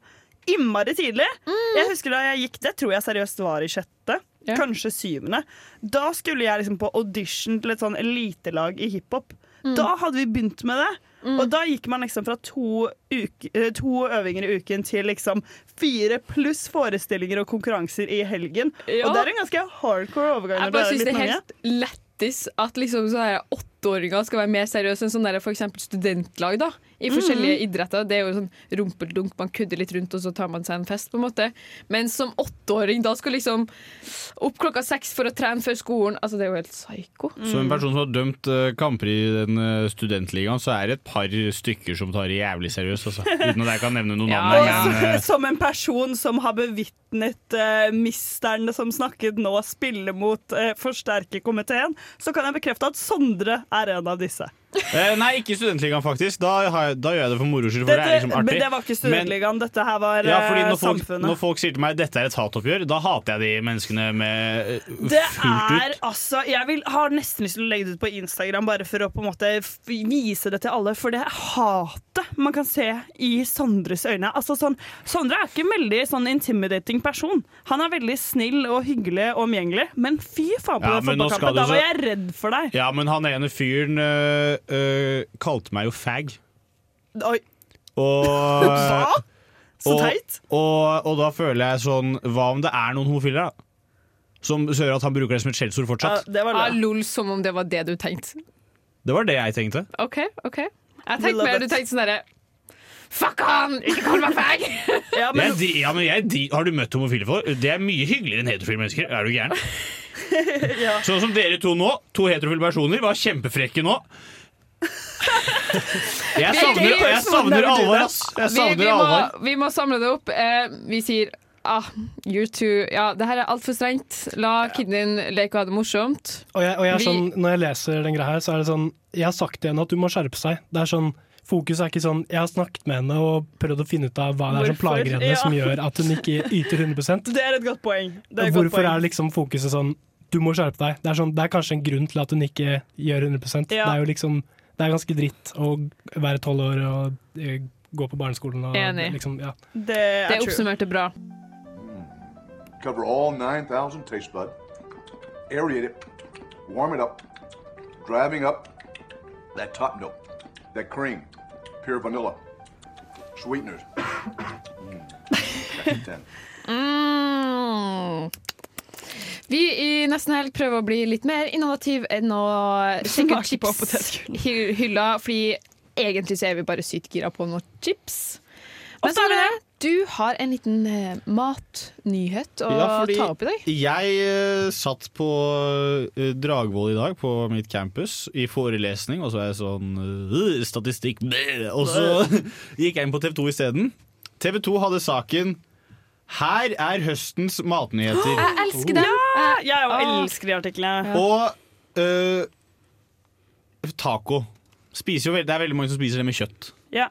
innmari tidlig. Jeg husker da jeg gikk, det tror jeg seriøst var i sjette. Kanskje syvende. Da skulle jeg liksom på audition til et sånn elitelag i hiphop. Da hadde vi begynt med det. Og da gikk man liksom fra to, uke, eh, to øvinger i uken til liksom fire pluss forestillinger og konkurranser i helgen. Ja. Og det er en ganske hardcore overgang. Jeg bare syns det er helt lættis at liksom jeg her åtteåringer skal være mer seriøse enn sånn der for eksempel studentlag da, i forskjellige Mhm. idretter. Det er jo sånn rumpeldunk, man kudder litt rundt, og så tar man seg en fest, på en måte. Men som åtteåring, da skal liksom opp klokka seks for å trene før skolen. Altså, det er jo helt psyko. Som en person som har dømt eh, kamper i den eh, studentligaen, så er det et par stykker som tar det jævlig seriøst. Altså. Uten at jeg kan nevne noen navn. Men, så- eh, som en person som har bevitnet uh, misteren som snakket nå, spille mot uh, forsterkerkomiteen, så kan jeg bekrefte at Sondre er en av disse. Eh, nei, ikke studentligaen, faktisk. Da, har jeg, da gjør jeg det for moro skyld, for det liksom men det var ikke Studentligaen, dette her var ja, fordi eh, når folk, samfunnet. når folk sier til meg dette er et hatoppgjør, da hater jeg de menneskene med eh, Det fullt er ut. altså Jeg vil, har nesten lyst til å legge det ut på Instagram, bare for å på en måte vise det til alle. For det hatet man kan se i Sondres øyne altså sånn, Sondre er ikke en veldig sånn intimidating person. Han er veldig snill og hyggelig og omgjengelig, men fy faen på Ja, den fotballkampen. Da var jeg redd for deg. Ja, men han ene fyren øh, øh, kalte meg jo fag. Oi. Og, Hva? Så teit. Og, og da føler jeg sånn Hva om det er noen homofile, da? Som gjør at han bruker det som et skjellsord fortsatt? Ah, lol, som om det var det du tenkte. Det var det jeg tenkte. OK, OK. Jeg tenkte mer du tenkte sånn derre Fuck han! Ikke kall meg fag! Ja, Jeg, de, ja, men jeg, de, har du møtt homofile folk? Det er mye hyggeligere enn heterofile mennesker. Er du gæren? Sånn som dere to nå, to heterofile personer, var kjempefrekke nå. Jeg savner, jeg savner alvor, ass. Jeg Vi, vi, må, vi må samle det opp. Eh, vi sier ah, you're too Ja, det her er altfor strengt. La kiden din leke og ha det morsomt. Og jeg, og jeg er sånn, når jeg leser den greia her, så er det sånn Jeg har sagt til henne at du må skjerpe seg. Det er sånn Fokus er ikke sånn Jeg har snakket med henne og prøvd å finne ut av hva det er som plager henne, Ja. som gjør at hun ikke yter 100 Det er et godt poeng. Det er et godt Hvorfor poeng. er liksom fokuset sånn Du må skjerpe deg. Det er, sånn, det er kanskje en grunn til at hun ikke gjør 100% Det er jo liksom Det er ganske dritt å være tolv år og eh, gå på barneskolen og Enig. liksom Ja. Det er Det oppsummerte bra. Cover all 9,000 taste bud. Aerate it. Warm it up. Driving up that top note. That cream. Pure vanilla. Sweeteners. Mm. 10. Mm. Vi i Nesten Helg prøver å bli litt mer innovativ enn å sjekke chips-hylla, fordi egentlig så er vi bare sykt gira på noen chips. Men så er det det- Du har en liten eh, matnyhet å Ja, fordi ta opp i dag. Jeg eh, satt på eh, Dragvoll i dag, på mitt campus, i forelesning, og så er jeg sånn uh, Statistikk bleh, Og så gikk jeg inn på TV 2 isteden. TV 2 hadde saken 'Her er høstens matnyheter'. Jeg elsker den! Ja, jeg òg elsker de artiklene. Og øh, taco. Jo, det er veldig mange som spiser det med kjøtt. Ja.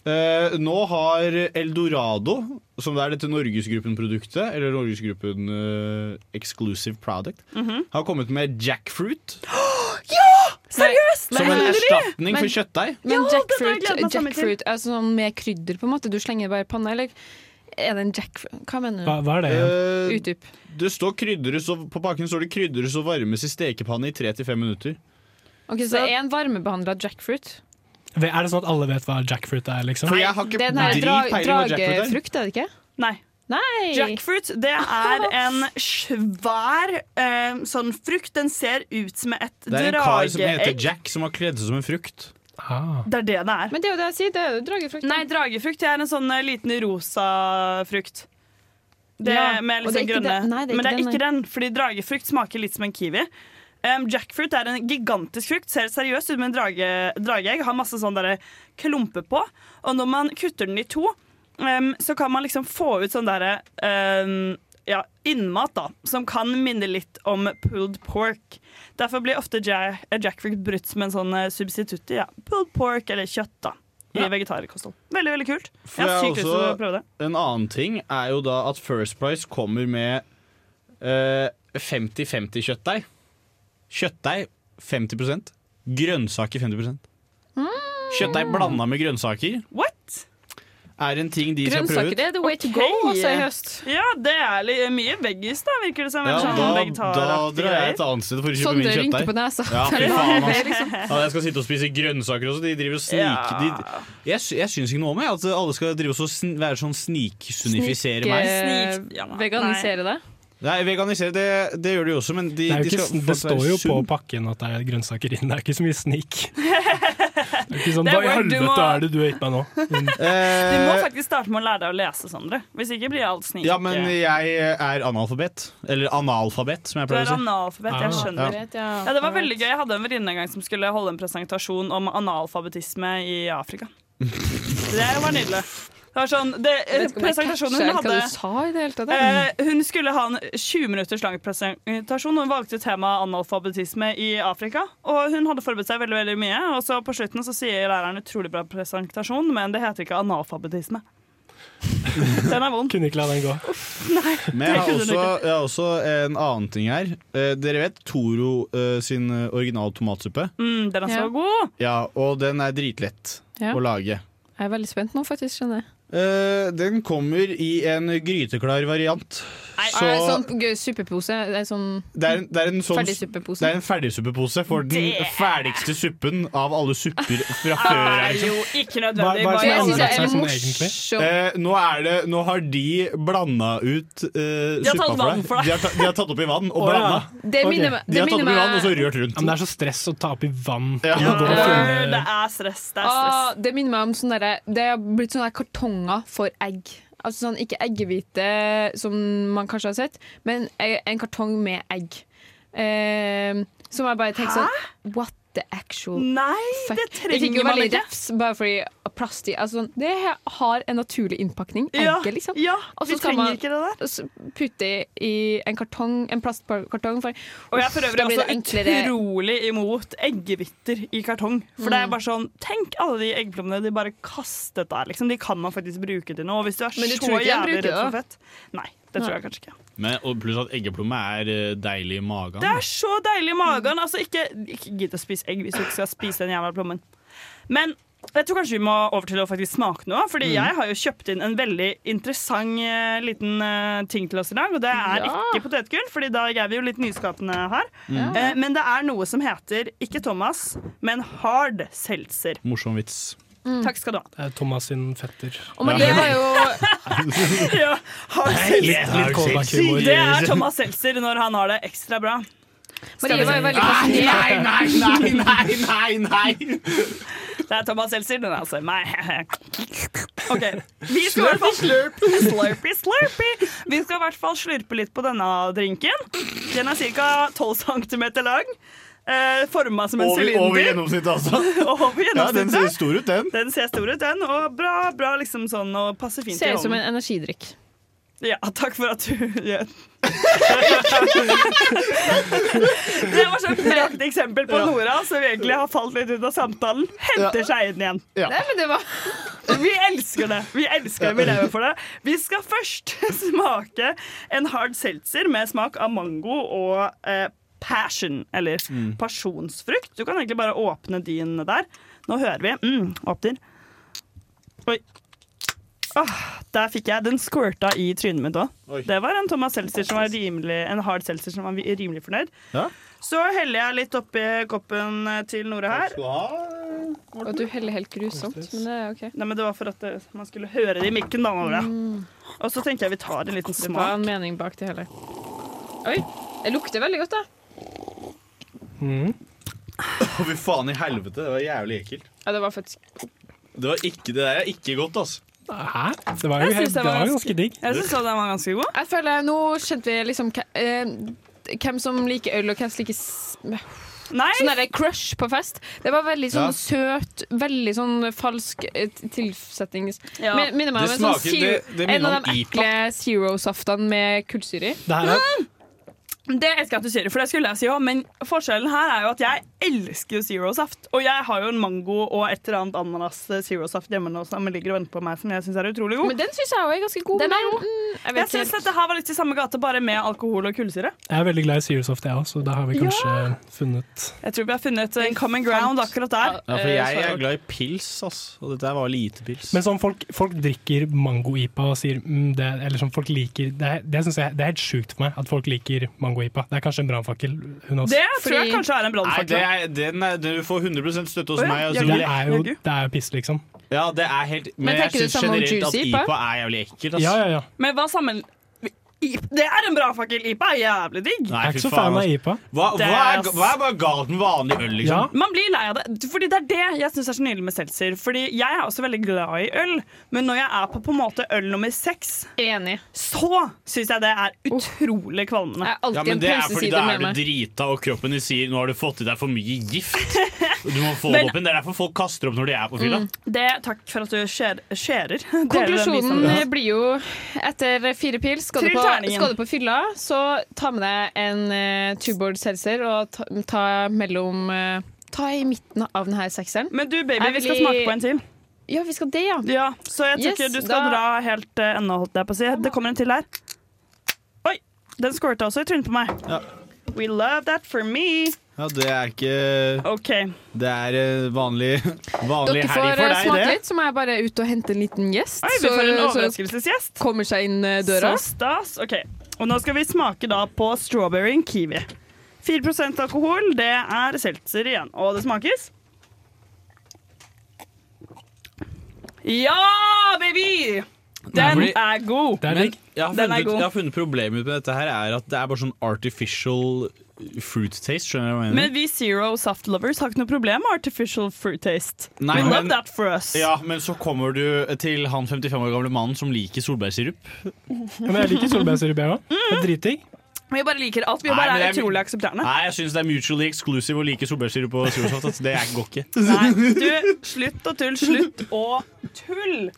Uh, nå har Eldorado, som det er dette Norgesgruppen-produktet, eller Norgesgruppen uh, Exclusive Product, Mhm. har kommet med jackfruit Ja! Seriøst! som en erstatning men- for kjøttdeig. Men Ja, dette jackfruit, jackfruit er sånn med krydder, på en måte. Du slenger det bare i panna, eller er det en jackfruit Hva mener du? Hva, hva er det? Eh, Utdyp. det står krydderes, og på pakken står det krydderes og varmes i stekepanne i 3-5 minutter. Ok, Så det er en varmebehandla jackfruit? Er det sånn at alle vet hva jackfruit er, liksom? For jeg har ikke Det er den dra dragefrukt, er det ikke? Nei. Nei! Jackfruit det er en svær eh, sånn frukt. Den ser ut som et drageegg. Det er en kar som heter. Jack, som har kledd seg som en frukt. Det er det det er. Men det er jo det jeg sier, det er jo dragefrukt. Nei, dragefrukt er en sånn eh, liten rosa frukt. Det Ja, med liksom det er grønne nei, det er Men det er den, ikke den, fordi dragefrukt smaker litt som en kiwi. Um, jackfruit er en gigantisk frukt, ser seriøst ut som en drage, drageegg. Har masse sånn derre klumper på. Og når man kutter den i to, um, så kan man liksom få ut sånn derre um, ja, innmat, da, som kan minne litt om pulled pork. Derfor blir ofte ja jackfruit brutt som en sånn eh, substitutt i ja, pulled pork eller kjøtt da, i Ja. vegetarkosthold. Veldig, veldig kult. For Jeg har sykt lyst til å prøve det. En annen ting er jo da at First Price kommer med eh, 50-50 kjøttdeig. Kjøttdeig 50% grønnsaker 50% Kjøttdeig blanda med grønnsaker What? Er en ting de skal prøve Grønnsaker ut. det er the way to go altså, i høst. Ja, det er litt, mye veggis, da, virker det som. Ja, sånn da, da drar jeg et annet sted for å kjøpe Sondre min rynker på nesa. Ja, faen, liksom- Ja, jeg skal sitte og spise grønnsaker også. De driver og sniker de, Jeg, jeg syns ikke noe om jeg, at alle skal drive og sn være sånn sniksunnifisere meg. Snik, ja, veganisere det. Nei, veganisere, det, det gjør de også, men de, Det, jo de ikke, skal det står jo på pakken at det er grønnsaker inn. Det er ikke så mye snik. Det er ikke sånn, er Hva i helvete må- er det du har gitt meg nå? Mm. Du må Eh, faktisk starte med å lære deg å lese, Sondre. Hvis ikke blir alt snik. ja, men jeg er analfabet. Eller analfabet, som jeg pleier er å si. Du er analfabet, jeg Ah, skjønner. ja. Ja, det var veldig gøy. Jeg hadde en venninne en gang som skulle holde en presentasjon om analfabetisme i Afrika. Det var nydelig. Det var sånn, det, presentasjonen hun hadde du sa i det hele tatt. Eh, hun skulle ha en 20 minutters lang presentasjon. Hun valgte temaet analfabetisme i Afrika. Og hun hadde forberedt seg veldig veldig mye. Og så på slutten så sier læreren utrolig bra presentasjon, men det heter ikke analfabetisme. Den er vond. Kunne ikke la den gå. Nei, Men jeg har, også, jeg har også en annen ting her. Eh, dere vet Toro eh, sin original tomatsuppe? Mm, den er så Ja. god. Ja, og den er dritlett Ja. å lage. Jeg er veldig spent nå, faktisk. skjønner jeg. Eh, den kommer i en gryteklar variant. Så Ah, sånn suppepose. Det er sånn det er, det er en sånn Ferdigsuppepose. Det er en ferdigsuppepose for den Det- ferdigste suppen av alle supper fra før. er liksom. jo ikke nødvendig. Hva- hva er det Jeg synes det er sånn morsomt. Eh, nå, er det, nå har de blanda ut eh, De har suppa tatt deg. for deg. De har, ta, de har tatt opp i vann og Å, blanda. Det minner De har tatt opp i vann og så rørt rundt. Men det er så stress å ta opp i vann. Ja. Det er stress. Det er stress. Ah, det minner meg om sånn derre Det har blitt sånne kartonger for egg. Altså sånn, Ikke eggehvite, som man kanskje har sett, men e- en kartong med egg. Eh, som jeg bare tenker sånn What the actual Nei, fuck? det Jeg fikk trenger jo man veldig ikke. refs bare fordi plast i altså, sånn, Det har en naturlig innpakning. Egget, liksom. ja, ja vi trenger man ikke det der. s- putte i en kartong, en plastkartong. For, Og jeg er for øvrig også enklere- utrolig imot eggehviter i kartong. For det er Mm. bare sånn, Tenk alle de eggeplommene de bare kastet der. Liksom. De kan man faktisk bruke til noe. Og hvis du er Men du så jævlig redd for fett Nei, det tror Nei. jeg kanskje ikke. Men, og pluss at eggeplomme er eh, deilig i magen. Det er så deilig i magen. Altså, ikke, ikke gidd å spise egg hvis du ikke skal spise den jævla plommen. Men jeg tror kanskje vi må over til å faktisk smake noe. Fordi Mm. jeg har jo kjøpt inn en veldig interessant uh, liten uh, ting til oss i dag. Og det er Ja. ikke potetgull, Fordi da er vi jo litt nyskapende her. Mm. Uh, men det er noe som heter, ikke Thomas, men hard seltzer. Morsom vits. Takk skal du ha. Det er Thomas sin fetter. Og men det var jo ja, hard Litt, litt. Det er Thomas Seltzer når han har det ekstra bra. Marie var jo veldig fascinert. nei, nei, nei, nei, nei! Det er Thomas Seltzer. Den altså meg. Ok, Vi skal i hvert fall slurpy, slurpy, slurpy. Vi skal i hvert fall slurpe litt på denne drinken. Den er ca. 12 cm lang. Eh, Forma som en Over, sylinder. over gjennomsnittet, altså. Over Ja, den ser stor ut, den. Den ser stor ut, den. Og bra, bra liksom sånn, og passer fint Ser i ut som en energidrikk. Ja, takk for at du gjør Det var så et eksempel på. Nora, som egentlig har falt litt ut av samtalen. Henter seg inn igjen. Ja. Nei, men det var Vi elsker det. Vi elsker det, vi lever for det. Vi skal først smake en hard seltzer med smak av mango og eh, passion, eller pasjonsfrukt. Du kan egentlig bare åpne din der. Nå hører vi. Mm, åpner. Oi. Åh, der fikk jeg Den squirta i trynet mitt òg. Det var en Thomas Seltzer som var rimelig, en hard seltzer som var rimelig fornøyd. Ja. Så heller jeg litt oppi koppen til Nora her. Og du heller helt grusomt, men det er OK. Nei, men Det var for at det, man skulle høre det i mikken. da, Nora. Og så tenker jeg vi tar en liten smak. Det var en mening bak det hele. Oi, det lukter veldig godt, da. Å, fy faen i helvete, det var jævlig ekkelt. Ja, det var faktisk Det, var ikke, det der er ikke godt, altså. Hæ? Det var jo Jeg helt, det det var var ganske- ganske digg. Jeg syns den var ganske god. Jeg føler Nå skjønte vi liksom hva- eh, hvem som liker øl, og hvem som liker s- Nei. Sånn derre crush på fest. Det var veldig sånn Ja. søt, veldig sånn falsk eh, tilsetning. Ja. Min- Minner meg om Det en sånn smaker- zero, det- det minner en av om de IPA. ekle Zero-saftene med kullsyre i. Det her er, Det elsker jeg at du sier, for det skulle jeg si òg, men forskjellen her er jo at jeg elsker jo Zero-saft. Og jeg har jo en mango og et eller annet ananas eh, Zero-saft hjemme nå som ligger og venter på meg, som jeg syns er utrolig god. Men den syns jeg òg er ganske god. Den er god. mm, jeg Jeg syns dette her var litt i samme gate, bare med alkohol og kullsyre. jeg er veldig glad i Zerosoft, jeg òg, så da har vi kanskje funnet Jeg tror vi har funnet en common ground akkurat der. Ja, for Eh, jeg er glad i pils, altså. Og dette her var lite pils. Men sånn folk, folk drikker mango-ipa og sier mm, det, Eller sånn folk liker Det, det syns jeg det er helt sjukt for meg at folk liker mango-ipa. Det er kanskje en brannfakkel. Det tror jeg kanskje er en brannfakkel. Er, den er, du får 100 støtte hos oh, ja, meg. Altså, det, er jo, det er jo piss, liksom. ja, det er helt Men, Men jeg syns samme om generelt at juicy? IPA er jævlig ekkelt. Altså. Ja, ja, ja. Men hva sammen Det er en bra fakkel! IPA er jævlig digg. Nei, Jeg er ikke så fan av. IPA. Hva, hva, er- hva er bare galt med vanlig øl, liksom? Ja. Man blir lei av det. Fordi det er det jeg syns er så nydelig med seltzer. Fordi jeg er også veldig glad i øl, men når jeg er på på en måte øl nummer seks, Enig. så syns jeg det er utrolig kvalmende. Jeg er Ja, men det en Det er fordi pølsesider da med er du meg. drita, og kroppen din sier 'nå har du fått i deg for mye gift'. Du må få Men- det opp. Det er derfor folk kaster opp når de er på fylla. Det, takk for at du skjærer. Konklusjonen blir jo etter fire pils skal du, på, skal du på fylla, så ta med deg en uh, tubeboard seltzer og ta, ta mellom uh, Ta i midten av denne sekseren. Men du, baby, vi skal smake på en til. Ja, vi skal det, ja. Ja, Så jeg tror Yes, du skal da- dra helt uh, ennå, holdt jeg på å si. Det kommer en til her. Oi! Den squirta også i trynet på meg. Ja. We love that for me. Ja, det er ikke okay. Det er eh, vanlig, vanlig Dere for får det. Dere får smake litt, så må jeg bare ut og hente en liten gjest. Oi, vi får en overraskelsesgjest. kommer seg inn eh, døra. Så stas. OK. Og nå skal vi smake da på strawberry and kiwi. 4% alkohol, det er seltzer igjen. Og det smakes. Ja, baby! Den er god. Den er Men jeg har, Den er funnet, god. jeg har funnet problemet med dette her er at det er bare sånn artificial fruit taste. Skjønner du hva jeg mener? Men vi Zero Soft Lovers har ikke noe problem med artificial fruit taste. Nei, We love men- that for us. ja, men så kommer du til han 55 år gamle mannen som liker solbærsirup. Ja, men jeg liker solbærsirup, jeg òg. Det er dritdigg. Vi bare liker alt. Vi Nei, bare er er- utrolig aksepterende. Nei, jeg syns det er mutually exclusive å like solbærsirup og Zerosoft. altså. Det går ikke. Nei, du, slutt å tull. Slutt å tull.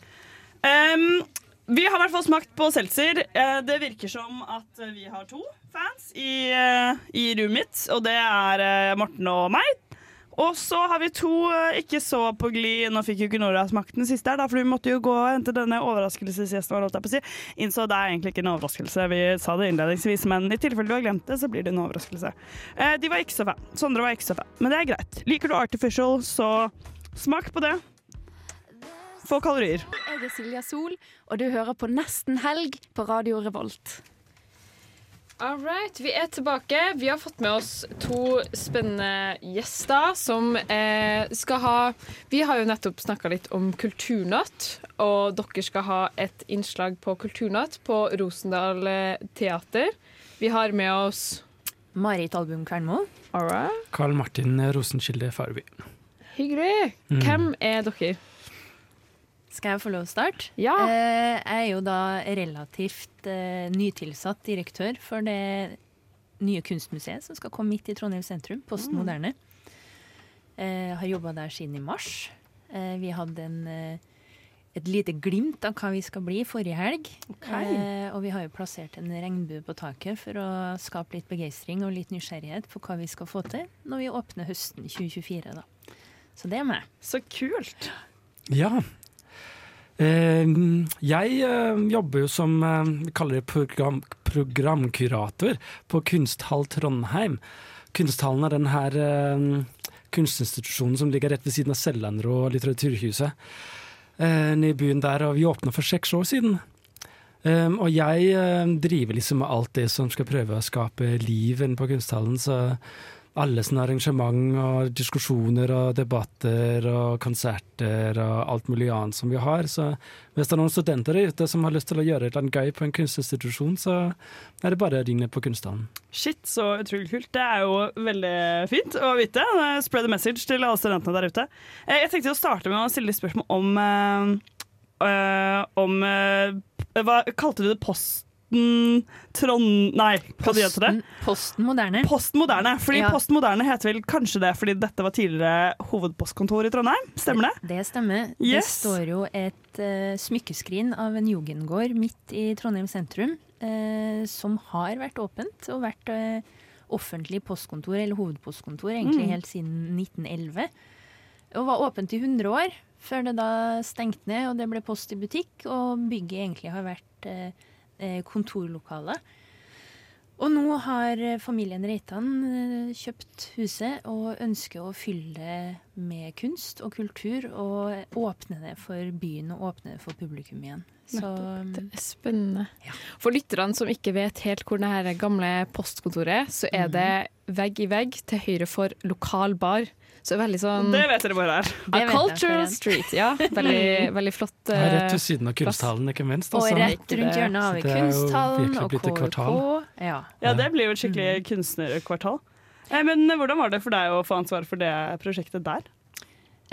Um, vi har i hvert fall smakt på seltzer. Eh, det virker som at vi har to fans i, eh, i rommet mitt, og det er eh, Morten og meg. Og så har vi to ikke så på glid Nå fikk jo ikke Nora smakt den siste, her da, for vi måtte jo gå og hente denne overraskelsesgjesten vår. si. Innså det er egentlig ikke en overraskelse. Vi sa det innledningsvis, men i tilfelle du har glemt det, så blir det en overraskelse. De var ikke så fan. Sondre var ikke så fan, men det er greit. Liker du artificial, så smak på det. Få kalorier. Jeg er Silja Sol, og du hører på Nesten helg på Radio Revolt. All right, vi er tilbake. Vi har fått med oss to spennende gjester som eh, skal ha Vi har jo nettopp snakka litt om Kulturnatt, og dere skal ha et innslag på Kulturnatt på Rosendal eh, teater. Vi har med oss Marit Album Kvernmo. Right. Karl Martin Rosenkilde Farby. Hyggelig. Mm. Hvem er dere? Skal jeg få lov å starte? Ja. Eh, jeg er jo da relativt eh, nytilsatt direktør for det nye kunstmuseet som skal komme midt i Trondheim sentrum, Posten Mm. Moderne. Eh, Jeg har jobba der siden i mars. Eh, Vi hadde en, eh, et lite glimt av hva vi skal bli forrige helg. Ok. Eh, og vi har jo plassert en regnbue på taket for å skape litt begeistring og litt nysgjerrighet på hva vi skal få til når vi åpner høsten 2024. da. Så det er meg. Så kult. Ja. Eh, jeg eh, jobber jo som eh, vi kaller det program, programkurator på Kunsthall Trondheim. Kunsthallen er den her kunstinstitusjonen som ligger rett ved siden av Seljander og Litteraturhuset. Nede i byen der, og vi åpna for seks år siden. Og jeg driver liksom med alt det som skal prøve å skape liv inne på kunsthallen, så alle sånne arrangement og diskusjoner og debatter og konserter og alt mulig annet som vi har. Så hvis det er noen studenter der ute som har lyst til å gjøre annet gøy på en kunstinstitusjon, så er det bare å ringe på Kunsthallen. Shit, så utrolig kult. Det er jo veldig fint å vite. Spread the message til alle studentene der ute. Eh, Jeg tenkte å starte med å stille spørsmål om eh, eh, Om Hva kalte du det? Posten Trond... Nei, hva posten, heter det? Postmoderne. Moderne. Posten Moderne. Fordi Ja. Postmoderne heter vel kanskje det fordi dette var tidligere hovedpostkontor i Trondheim? Stemmer det? Det stemmer. Det står jo et uh, smykkeskrin av en jugendgård midt i Trondheim sentrum, uh, som har vært åpent og vært uh, offentlig postkontor, eller hovedpostkontor, egentlig Mm. helt siden 1911. Og var åpent i 100 år, før det da stengte ned og det ble Post i butikk, og bygget egentlig har vært eh, kontorlokale. Og nå har eh, familien Reitan eh, kjøpt huset og ønsker å fylle det med kunst og kultur og åpne det for byen og åpne det for publikum igjen. Så, Det er spennende. For lytterne som ikke vet helt hvor det her gamle postkontoret er, så er det vegg i vegg til høyre for lokal bar. Så veldig sånn Det vet dere hvor er. A cultural street, ja. Veldig, veldig flott. Uh, rett eh, ved siden av. Kunsthallen, ikke minst. og altså. rett rundt hjørnet har vi Så det jo Kunsthallen og KUK. Ja. Ja, det blir jo et skikkelig kunstnerkvartal. Eh, Men hvordan var det for deg å få ansvar for det prosjektet der?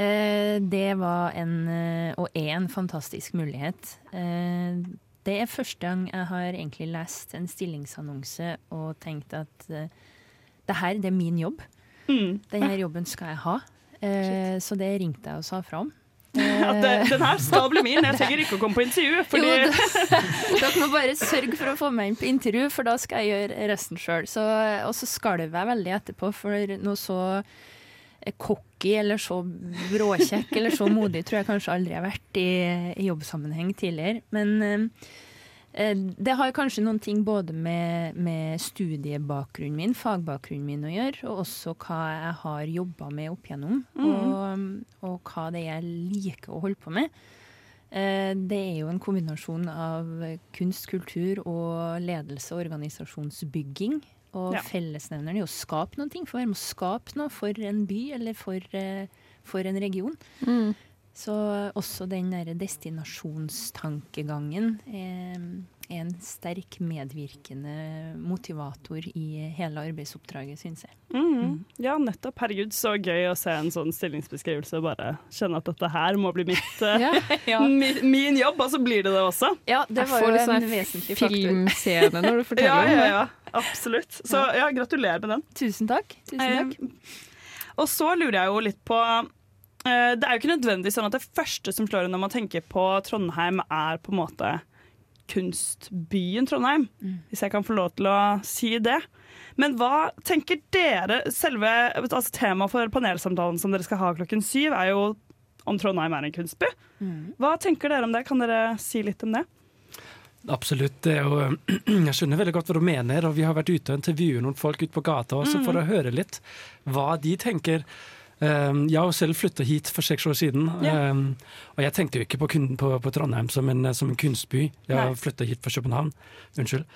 Eh, det var en, eh, og er en fantastisk mulighet. Eh, det er første gang jeg har egentlig lest en stillingsannonse og tenkt at uh, det her, det er min jobb. Mm. Denne jobben skal jeg ha. Eh, så det ringte jeg og sa fra om. At det, den her skal bli min, jeg trenger ikke å komme på intervju. Fordi Jo, Dere må bare sørge for å få meg inn på intervju, for da skal jeg gjøre resten sjøl. Og så skalv jeg veldig etterpå, for noe så cocky eller så bråkjekk eller så modig tror jeg kanskje aldri jeg har vært i, i jobbsammenheng tidligere. Men eh, eh, det har kanskje noen ting både med, med studiebakgrunnen min, fagbakgrunnen min å gjøre, og også hva jeg har jobba med opp igjennom, mm. og, og hva det er jeg liker å holde på med. Eh, Det er jo en kombinasjon av kunst, kultur og ledelse og organisasjonsbygging. Og Ja. fellesnevneren er å skape noe, for å skape noe for en by eller for, eh, for en region. Mm. Så også den der destinasjonstankegangen er, er en sterk medvirkende motivator i hele arbeidsoppdraget, syns jeg. Mhm. Ja, nettopp. Herregud, så gøy å se en sånn stillingsbeskrivelse og bare kjenne at dette her må bli mitt, ja, Ja. Min, min jobb, og så blir det det også. Ja, det var jo en sånn en vesentlig faktor. filmscene når du forteller ja, om ja, det. ja, absolutt. Så ja, gratulerer med den. Tusen takk. Tusen takk. Eh, og så lurer jeg jo litt på eh, Det er jo ikke nødvendigvis sånn at det første som slår en når man tenker på Trondheim, er på en måte kunstbyen Trondheim, hvis jeg kan få lov til å si det. Men hva tenker dere Selve altså Temaet for panelsamtalen som dere skal ha klokken syv, er jo om Trondheim er en kunstby. Hva tenker dere om det? Kan dere si litt om det? Absolutt. Det er jo, jeg skjønner veldig godt hva du mener, og vi har vært ute og intervjuet noen folk ute på gata også for Mm. å høre litt hva de tenker. Um, jeg har selv flytta hit for seks år siden, Ja. um, og jeg tenkte jo ikke på, på, på Trondheim som en, som en kunstby. Jeg har flytta hit fra København. Unnskyld.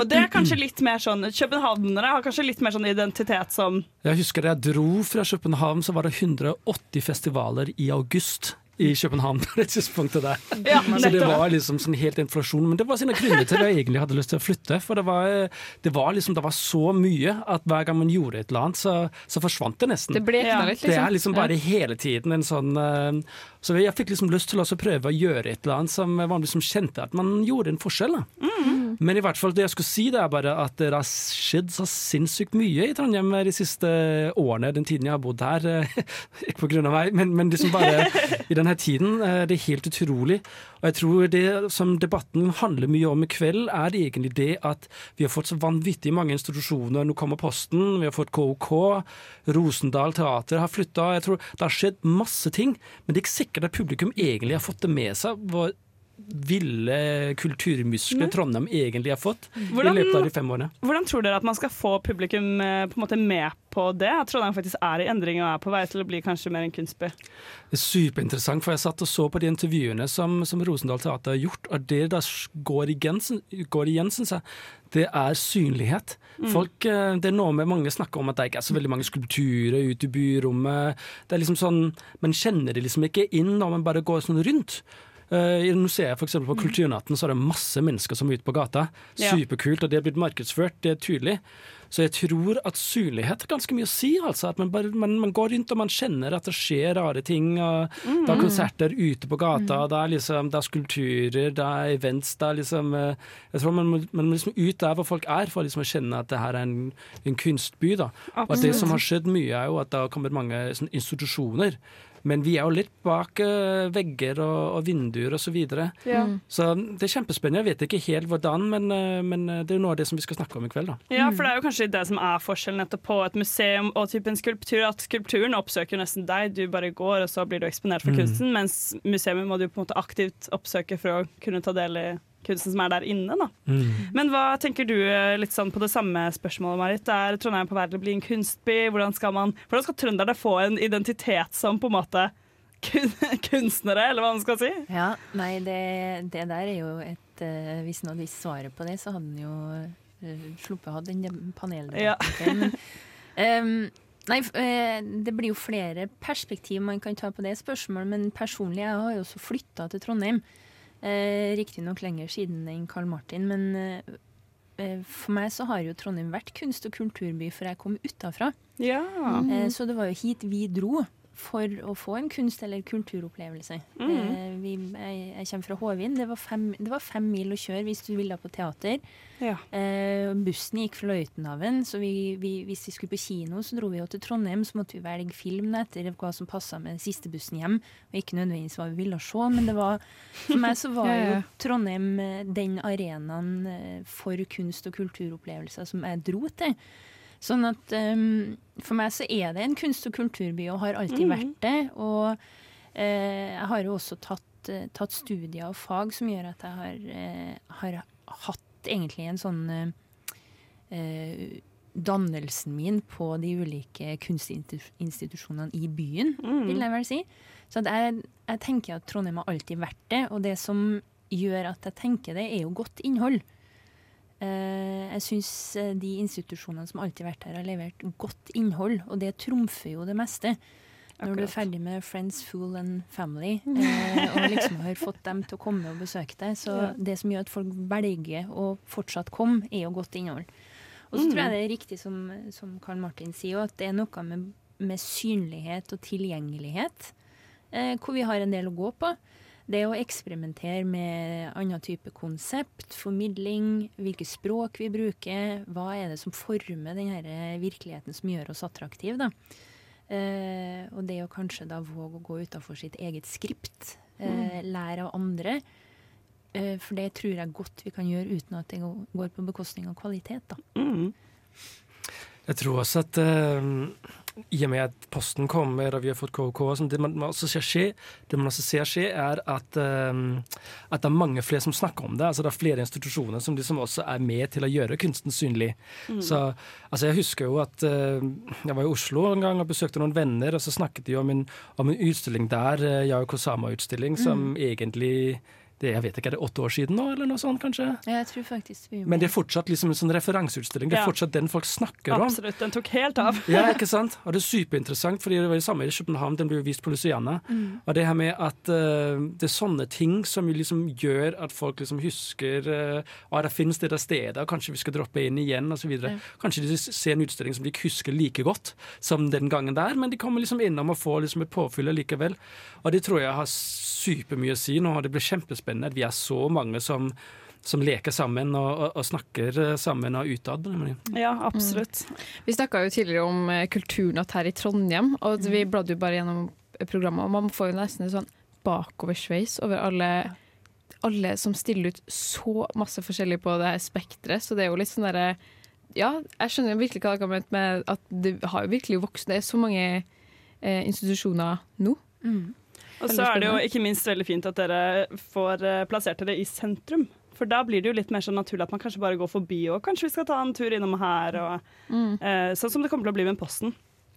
Og det er kanskje litt mer sånn Københavnere har kanskje litt mer sånn identitet som Jeg husker da jeg dro fra København, så var det 180 festivaler i august i København på det tidspunktet der. Ja, så det var liksom sånn helt inflasjon. Men det var sine grunner til at jeg egentlig hadde lyst til å flytte. For det var, det var liksom det var så mye at hver gang man gjorde et eller annet, så, så forsvant det nesten. Det blekna litt, liksom. Det er liksom bare hele tiden en sånn eh, Så jeg fikk liksom lyst til å prøve å gjøre et eller annet som man liksom kjente at man gjorde en forskjell. Mm. Men i hvert fall det jeg skulle si, det er bare at det har skjedd så sinnssykt mye i Trondheim de siste årene, den tiden jeg har bodd her. eh, Ikke på grunn av meg, men, men liksom bare i denne tiden. eh, Det er helt utrolig. Og jeg tror det som debatten handler mye om i kveld, er egentlig det at vi har fått så vanvittig mange institusjoner. Nå kommer Posten, vi har fått KOK, Rosendal Teater har flytta. Det har skjedd masse ting, men det er ikke sikkert at publikum egentlig har fått det med seg. hvor ville kulturmuskler Trondheim egentlig har fått Hvordan- i løpet av de fem årene. Hvordan tror dere at man skal få publikum eh, på en måte med på det? At Trondheim faktisk er i endring og er på vei til å bli kanskje mer en kunstby? Det er superinteressant, for jeg satt og så på de intervjuene som, som Rosendal Teater har gjort, og det da går igjen, går igjen syns jeg, det er synlighet. Mm. Folk, eh, det er noe med mange snakker om at det ikke er så veldig mange skulpturer ute i byrommet. Det er liksom sånn, Man kjenner det liksom ikke inn når man bare går sånn rundt. Eh, I museet for eksempel på Kulturnatten så er det masse mennesker som er ute på gata. Superkult, og det er blitt markedsført, det er tydelig. Så jeg tror at synlighet har ganske mye å si. altså At man, bare, man, man går rundt og man kjenner at det skjer rare ting. Og Det er konserter ute på gata, det, er liksom, det er skulpturer, det er events. Det er liksom eh, Jeg tror man man må liksom ut der hvor folk er, for liksom å kjenne at det her er en, en kunstby. da Og at det som har skjedd mye, er jo at det har kommet mange sånn, institusjoner. Men vi er jo litt bak eh, vegger og, og vinduer og så videre. Ja. Mm. Så det er kjempespennende. Jeg vet ikke helt hvordan, men, eh, men det er jo noe av det som vi skal snakke om i kveld. da. Ja, for det er jo kanskje det som er forskjellen nettopp på et museum og type en skulptur. At skulpturen oppsøker nesten deg, du bare går og så blir du eksponert for Mm. kunsten. Mens museet må du på en måte aktivt oppsøke for å kunne ta del i kunsten som er der inne. da. Mm. Men hva tenker du eh, litt sånn på det samme spørsmålet, Marit? Er Trondheim på vei til å bli en kunstby? Hvordan skal, man, hvordan skal trønderne få en identitet som på en måte kun, kunstnere, eller hva man skal si? Ja, nei, det, det der er jo et eh, Hvis noen visste svaret på det, så hadde han jo uh, sluppet å ha den paneldebatten. Ja. Um, ehm, nei, eh, det blir jo flere perspektiv man kan ta på det spørsmålet, men personlig jeg har jo også flytta til Trondheim. Uh, Riktignok lenger siden enn Karl Martin, men eh, eh, for meg så har jo Trondheim vært kunst- og kulturby før jeg kom utafra. Ja. Eh, Så det var jo hit vi dro for å få en kunst- eller kulturopplevelse. Mm. Eh, vi, jeg, jeg kommer fra Håvin. Det var, fem, det var fem mil å kjøre hvis du ville på teater. Ja. Eh, bussen gikk fra Løitenhaven, så vi, vi, hvis vi skulle på kino, så dro vi jo til Trondheim. Så måtte vi velge film etter hva som passa med den siste bussen hjem. Og ikke nødvendigvis hva vi ville se, men det var, for meg så var jo Trondheim eh, den arenaen eh, for kunst- og kulturopplevelser som jeg dro til. Sånn at um, For meg så er det en kunst- og kulturby, og har alltid mm. vært det. Og uh, jeg har jo også tatt, uh, tatt studier og fag som gjør at jeg har, uh, har hatt egentlig en sånn Dannelsen min på de ulike kunstinstitusjonene i byen, mm. vil jeg vel si. Så at jeg, jeg tenker at Trondheim har alltid vært det, og det som gjør at jeg tenker det, er jo godt innhold. Eh, jeg syns eh, de institusjonene som alltid har vært her, har levert godt innhold, og det trumfer jo det meste. Når du er ferdig med Friends, Fool and Family, eh, og liksom har fått dem til å komme og besøke deg, så Ja. det som gjør at folk velger å fortsatt komme, er jo godt innhold. Og så tror jeg det er riktig som, som Karl Martin sier, at det er noe med, med synlighet og tilgjengelighet, eh, hvor vi har en del å gå på. Det å eksperimentere med annen type konsept, formidling, hvilke språk vi bruker, hva er det som former denne virkeligheten som gjør oss attraktive, da. Eh, og det å kanskje da våge å gå utafor sitt eget skript, eh, lære av andre. Eh, for det tror jeg godt vi kan gjøre uten at det går på bekostning av kvalitet, da. Jeg tror også at eh, i og med at posten kommer og vi har fått KK, sånn, det man, man også ser skje, det man også ser skje, er at, um, at det er mange flere som snakker om det. altså Det er flere institusjoner som liksom også er med til å gjøre kunsten synlig. Mm. Så altså Jeg husker jo at uh, jeg var i Oslo en gang og besøkte noen venner, og så snakket de om en, om en utstilling der, uh, Yao Kosama-utstilling, som Mm. egentlig det, jeg vet ikke, Er det åtte år siden nå, eller noe sånt, kanskje? Jeg tror faktisk vi Men det er fortsatt liksom en sånn referanseutstilling. Det er Ja. fortsatt den folk snakker om. Absolutt. Den tok helt av. Ja, ikke sant? Og det er superinteressant, fordi det var det samme i København, den ble jo vist på Luciana. Mm. Og det her med at uh, det er sånne ting som liksom gjør at folk liksom husker uh, ah, det finnes det der stedet, og kanskje vi skal droppe inn igjen, osv. Ja. Kanskje de ser en utstilling som de ikke husker like godt som den gangen der, men de kommer liksom innom og får liksom et påfyll likevel. Og det tror jeg har supermye å si nå, og det blir kjempespennende at vi er så mange som som leker sammen og, og, og snakker eh, sammen og utad. Ja, absolutt. Vi snakka jo tidligere om eh, kulturnatt her i Trondheim, og vi bladde jo bare gjennom programmet, og man får jo nesten en sånn bakoversveis over alle, alle som stiller ut så masse forskjellig på det her spekteret, så det er jo litt sånn derre Ja, jeg skjønner virkelig hva dere har ment med at det har jo virkelig vokst. Det er så mange eh, institusjoner nå. Mm. Og så er det jo ikke minst veldig fint at dere får eh, plassert dere i sentrum. For da blir det jo litt mer sånn naturlig at man kanskje bare går forbi, og kanskje vi skal ta en tur innom her. Og, eh, sånn som det kommer til å bli med Posten.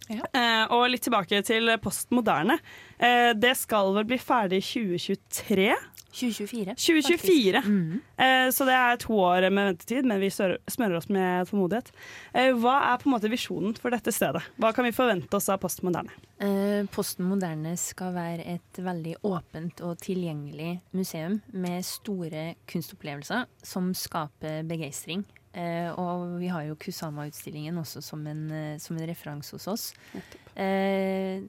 Eh, og litt tilbake til Post Moderne. Eh, det skal vel bli ferdig i 2023? 2024. 2024. Eh, så det er to år med ventetid, men vi smører oss med tålmodighet. Eh, hva er på en måte visjonen for dette stedet? Hva kan vi forvente oss av Postmoderne? Eh, Postmoderne skal være et veldig åpent og tilgjengelig museum med store kunstopplevelser som skaper begeistring. Eh, og vi har jo Kusama-utstillingen også som en, eh, som en referanse hos oss. Eh,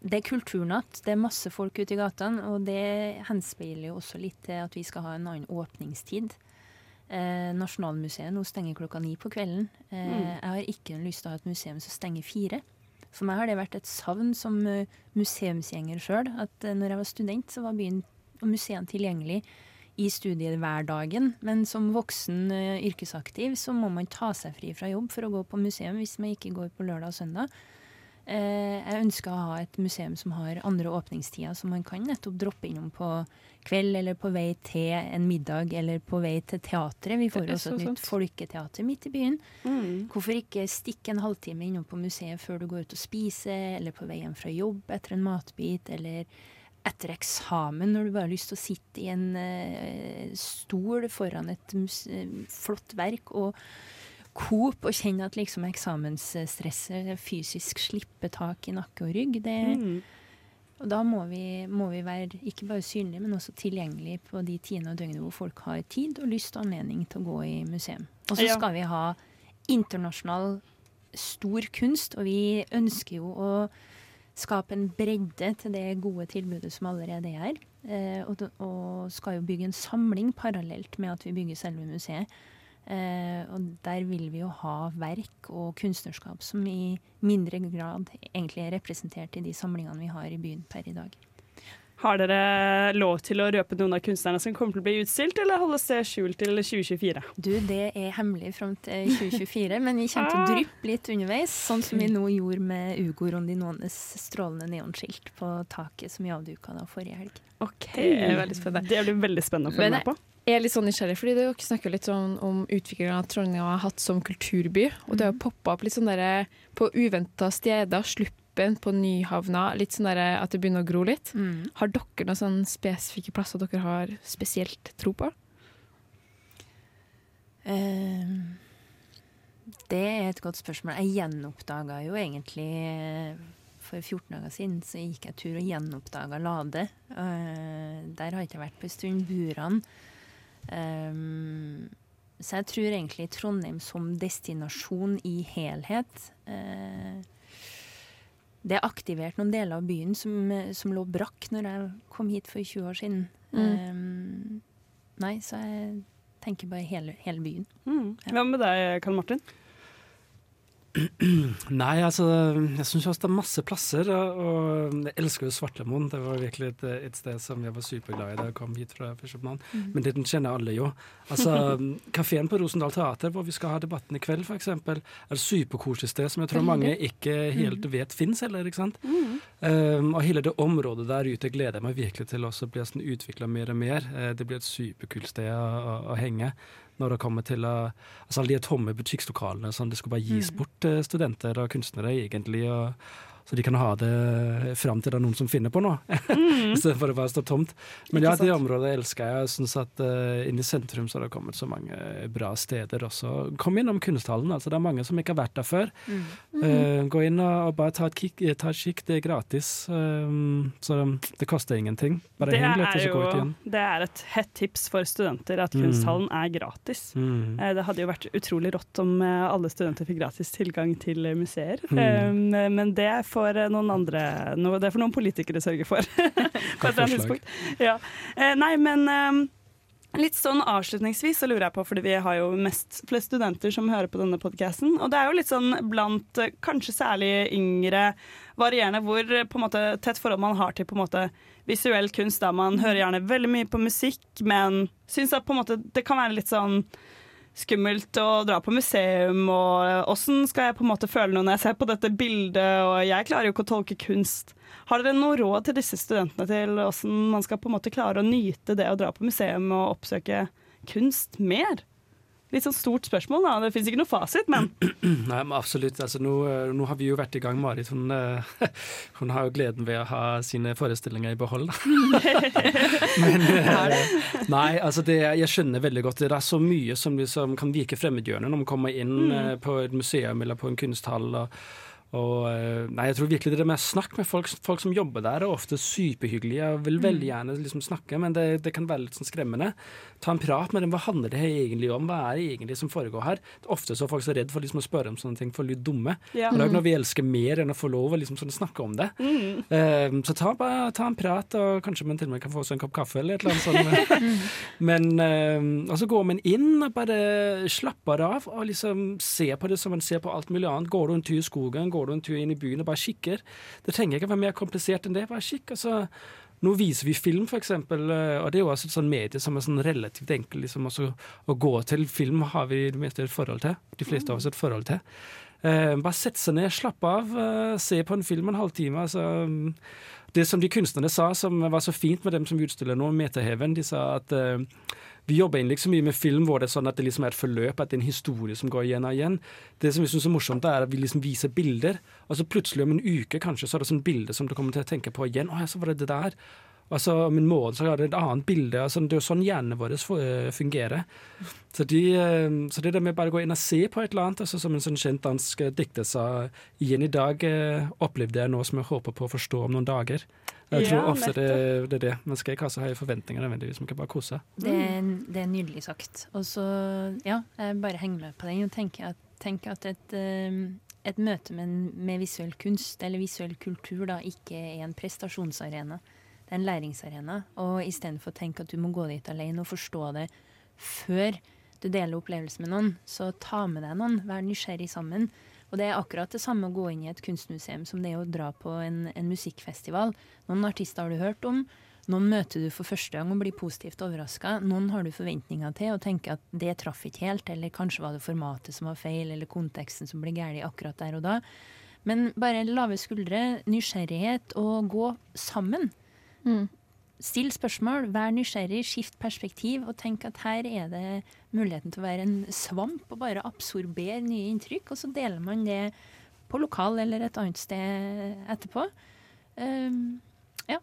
det er kulturnatt, det er masse folk ute i gatene, og det henspeiler jo også litt til at vi skal ha en annen åpningstid. Eh, Nasjonalmuseet nå stenger klokka ni på kvelden. Eh, Mm. Jeg har ikke lyst til å ha et museum som stenger fire. For meg har det vært et savn som eh, museumsgjenger sjøl. At eh, når jeg var student, så var byen og museene tilgjengelig i studiehverdagen. Men som voksen eh, yrkesaktiv så må man ta seg fri fra jobb for å gå på museum hvis man ikke går på lørdag og søndag. Eh, jeg ønsker å ha et museum som har andre åpningstider, så man kan nettopp droppe innom på kveld, eller på vei til en middag, eller på vei til teatret. Vi får også så et nytt folketeater midt i byen. Hvorfor ikke stikke en halvtime innom på museet før du går ut og spiser, eller på vei hjem fra jobb etter en matbit, eller etter eksamen, når du bare har lyst til å sitte i en uh, stol foran et eh, flott verk og Coop og kjenne at liksom eksamensstresset fysisk slipper tak i nakke og rygg. Det, Mm. Og da må vi, må vi være ikke bare synlige, men også tilgjengelige på de tidene og døgnet hvor folk har tid og lyst og anledning til å gå i museum. Og så skal vi ha internasjonal stor kunst, og vi ønsker jo å skape en bredde til det gode tilbudet som allerede er. Eh, og, og skal jo bygge en samling parallelt med at vi bygger selve museet. Eh, og der vil vi jo ha verk og kunstnerskap som i mindre grad egentlig er representert i de samlingene vi har i byen per i dag. Har dere lov til å røpe noen av kunstnerne som kommer til å bli utstilt, eller holdes det skjult til 2024? Du, det er hemmelig fram til 2024, men vi kommer til å dryppe litt underveis, sånn som vi nå gjorde med Ugo Rondinones strålende neonskilt på taket som vi avduka da forrige helg. Ok, Det er veldig spennende. Det blir veldig spennende å følge med på. Er litt sånn nysgjerrig, fordi dere snakker litt sånn om utviklingen Trondheim har hatt som kulturby. Og det har poppa opp litt sånn derre på uventa steder. Sluppen på Nyhavna. Litt sånn derre at det begynner å gro litt. Har dere noen sånn spesifikke plasser dere har spesielt tro på? Uh, det er et godt spørsmål. Jeg gjenoppdaga jo egentlig eh, For 14 dager siden så gikk jeg tur og gjenoppdaga Lade. Uh, der har jeg ikke vært på en stund. Buran. Um, så jeg tror egentlig Trondheim som destinasjon i helhet uh, Det er aktivert noen deler av byen som, som lå brakk når jeg kom hit for 20 år siden. Mm. Um, nei, så jeg tenker bare hele, hele byen. Mm. Hva med deg, Karl Martin? Nei, altså jeg syns også det er masse plasser, og, jeg elsker jo Svartlamoen. Det var virkelig et, et sted som jeg var superglad i da jeg kom hit fra København. Mm. Men det den kjenner alle jo. Altså, Kafeen på Rosendal Teater, hvor vi skal ha debatten i kveld, f.eks., er et superkoselig sted som jeg tror mange ikke helt Mhm. vet fins heller. ikke sant? Mm. Um, og hele det området der ute gleder jeg meg virkelig til også blir sånn utvikla mer og mer. Eh, det blir et superkult sted å, å, å henge. Når det kommer til altså alle de tomme butikklokalene som det skulle bare gis Mhm. bort til studenter og kunstnere, egentlig. Og, så de kan ha det fram til det er noen som finner på noe, Mhm. istedenfor å bare stå tomt. Men ja, det området elsker jeg. Jeg synes at uh, Inne i sentrum så har det kommet så mange bra steder også. Kom innom kunsthallen. altså Det er mange som ikke har vært der før. Mm. Mm. Uh, gå inn og, bare ta et, kikk, ta et kikk, det er gratis. Um, så det koster ingenting. Bare det, heng litt, og så gå ut igjen. det er et hett tips for studenter at Mm. kunsthallen er gratis. Mm. Eh, Det hadde jo vært utrolig rått om eh, alle studenter fikk gratis tilgang til eh, museer. Mm. Eh, Men det får eh, noen andre noe- Det får noen politikere sørge for. på et tidspunkt. Ja. Eh, Nei, men eh, Litt sånn avslutningsvis så lurer jeg på, fordi vi har jo mest flest studenter som hører på denne podkasten, og det er jo litt sånn blant kanskje særlig yngre varierende hvor på en måte tett forhold man har til på en måte visuell kunst, Da man hører gjerne veldig mye på musikk, men syns at på en måte det kan være litt sånn skummelt å dra på museum, og åssen skal jeg på en måte føle noe når jeg ser på dette bildet, og jeg klarer jo ikke å tolke kunst. Har dere noe råd til disse studentene til åssen man skal på en måte klare å nyte det å dra på museum og oppsøke kunst mer? Litt sånn stort spørsmål, da. Det fins ikke noe fasit, men Nei, men absolutt. Altså, nå, eh, nå har vi jo vært i gang. Marit hun, eh, hun har jo gleden ved å ha sine forestillinger i behold. Men eh, Nei, altså det, jeg skjønner veldig godt det. Det er så mye som liksom kan virke fremmedgjørende når man kommer inn Mm. på et museum eller på en kunsthall. og og, eh, nei, jeg tror virkelig det er med Snakk med folk, folk som jobber der, er ofte superhyggelige og vil veldig gjerne liksom snakke, men det, det kan være litt sånn skremmende. Ta en prat med dem. Hva handler det egentlig om? Hva er det egentlig som foregår her? Ofte så er folk så redd for liksom å spørre om sånne ting, for å bli dumme. Ja. Ikke noe vi elsker mer enn å få lov å liksom sånn snakke om det. Mm. Eh, så ta, ta en prat, og kanskje man til og med kan få seg en kopp kaffe eller et eller annet sånt. Men og så går man inn og bare slapper av og liksom ser på det som man ser på alt mulig annet. Går du en tur i skogen, går du en tur inn i byen og bare kikker. Det trenger ikke være mer komplisert enn det. Bare kikk. Altså, nå viser vi film, eksempel, eh, og det er jo også et sånt medie som er sånn relativt enkelt liksom, å gå til. Film har vi det meste et forhold til. De fleste av oss et forhold til. Eh, bare sette seg ned, slappe av, eh, se på en film en halvtime. Altså, det som de kunstnerne sa, som var så fint med dem som utstiller nå, Meterheven, de sa at eh, vi jobber egentlig ikke så mye med film hvor det er sånn at det liksom er et forløp, at det er en historie som går igjen og igjen. Det som vi syns er morsomt, er at vi liksom viser bilder, og så plutselig om en uke kanskje, så er det sånn bilde som du kommer til å tenke på igjen. Å så var det det der. Og min måned har det et annet bilde. Altså, det er jo sånn hjernen vår eh, fungerer. Så, de, eh, så det der med bare å gå inn og se på et eller annet, altså, som en sånn kjent dansk eh, dikter sa igjen i dag, opplevde jeg noe som jeg håper på å forstå om noen dager. Jeg tror Ja, ofte det, det er det. Man skal ikke ha så høye forventninger nødvendigvis, man kan bare kose. Det, er- det er nydelig sagt. Og så, ja, jeg bare henger med på den og tenker at, tenker at et, eh, et møte med, med visuell kunst eller visuell kultur da ikke er en prestasjonsarena. Det er en læringsarena. Og istedenfor å tenke at du må gå dit alene og forstå det før du deler opplevelsen med noen, så ta med deg noen. Vær nysgjerrig sammen. Og det er akkurat det samme å gå inn i et kunstmuseum som det er å dra på en, en musikkfestival. Noen artister har du hørt om. Noen møter du for første gang og blir positivt overraska. Noen har du forventninger til og tenker at det traff ikke helt, eller kanskje var det formatet som var feil, eller konteksten som ble gæren akkurat der og da. Men bare lave skuldre, nysgjerrighet og gå sammen. Still spørsmål, vær nysgjerrig, skift perspektiv, og tenk at her er det muligheten til å være en svamp og bare absorbere nye inntrykk, og så deler man det på lokal eller et annet sted etterpå. Um, ja.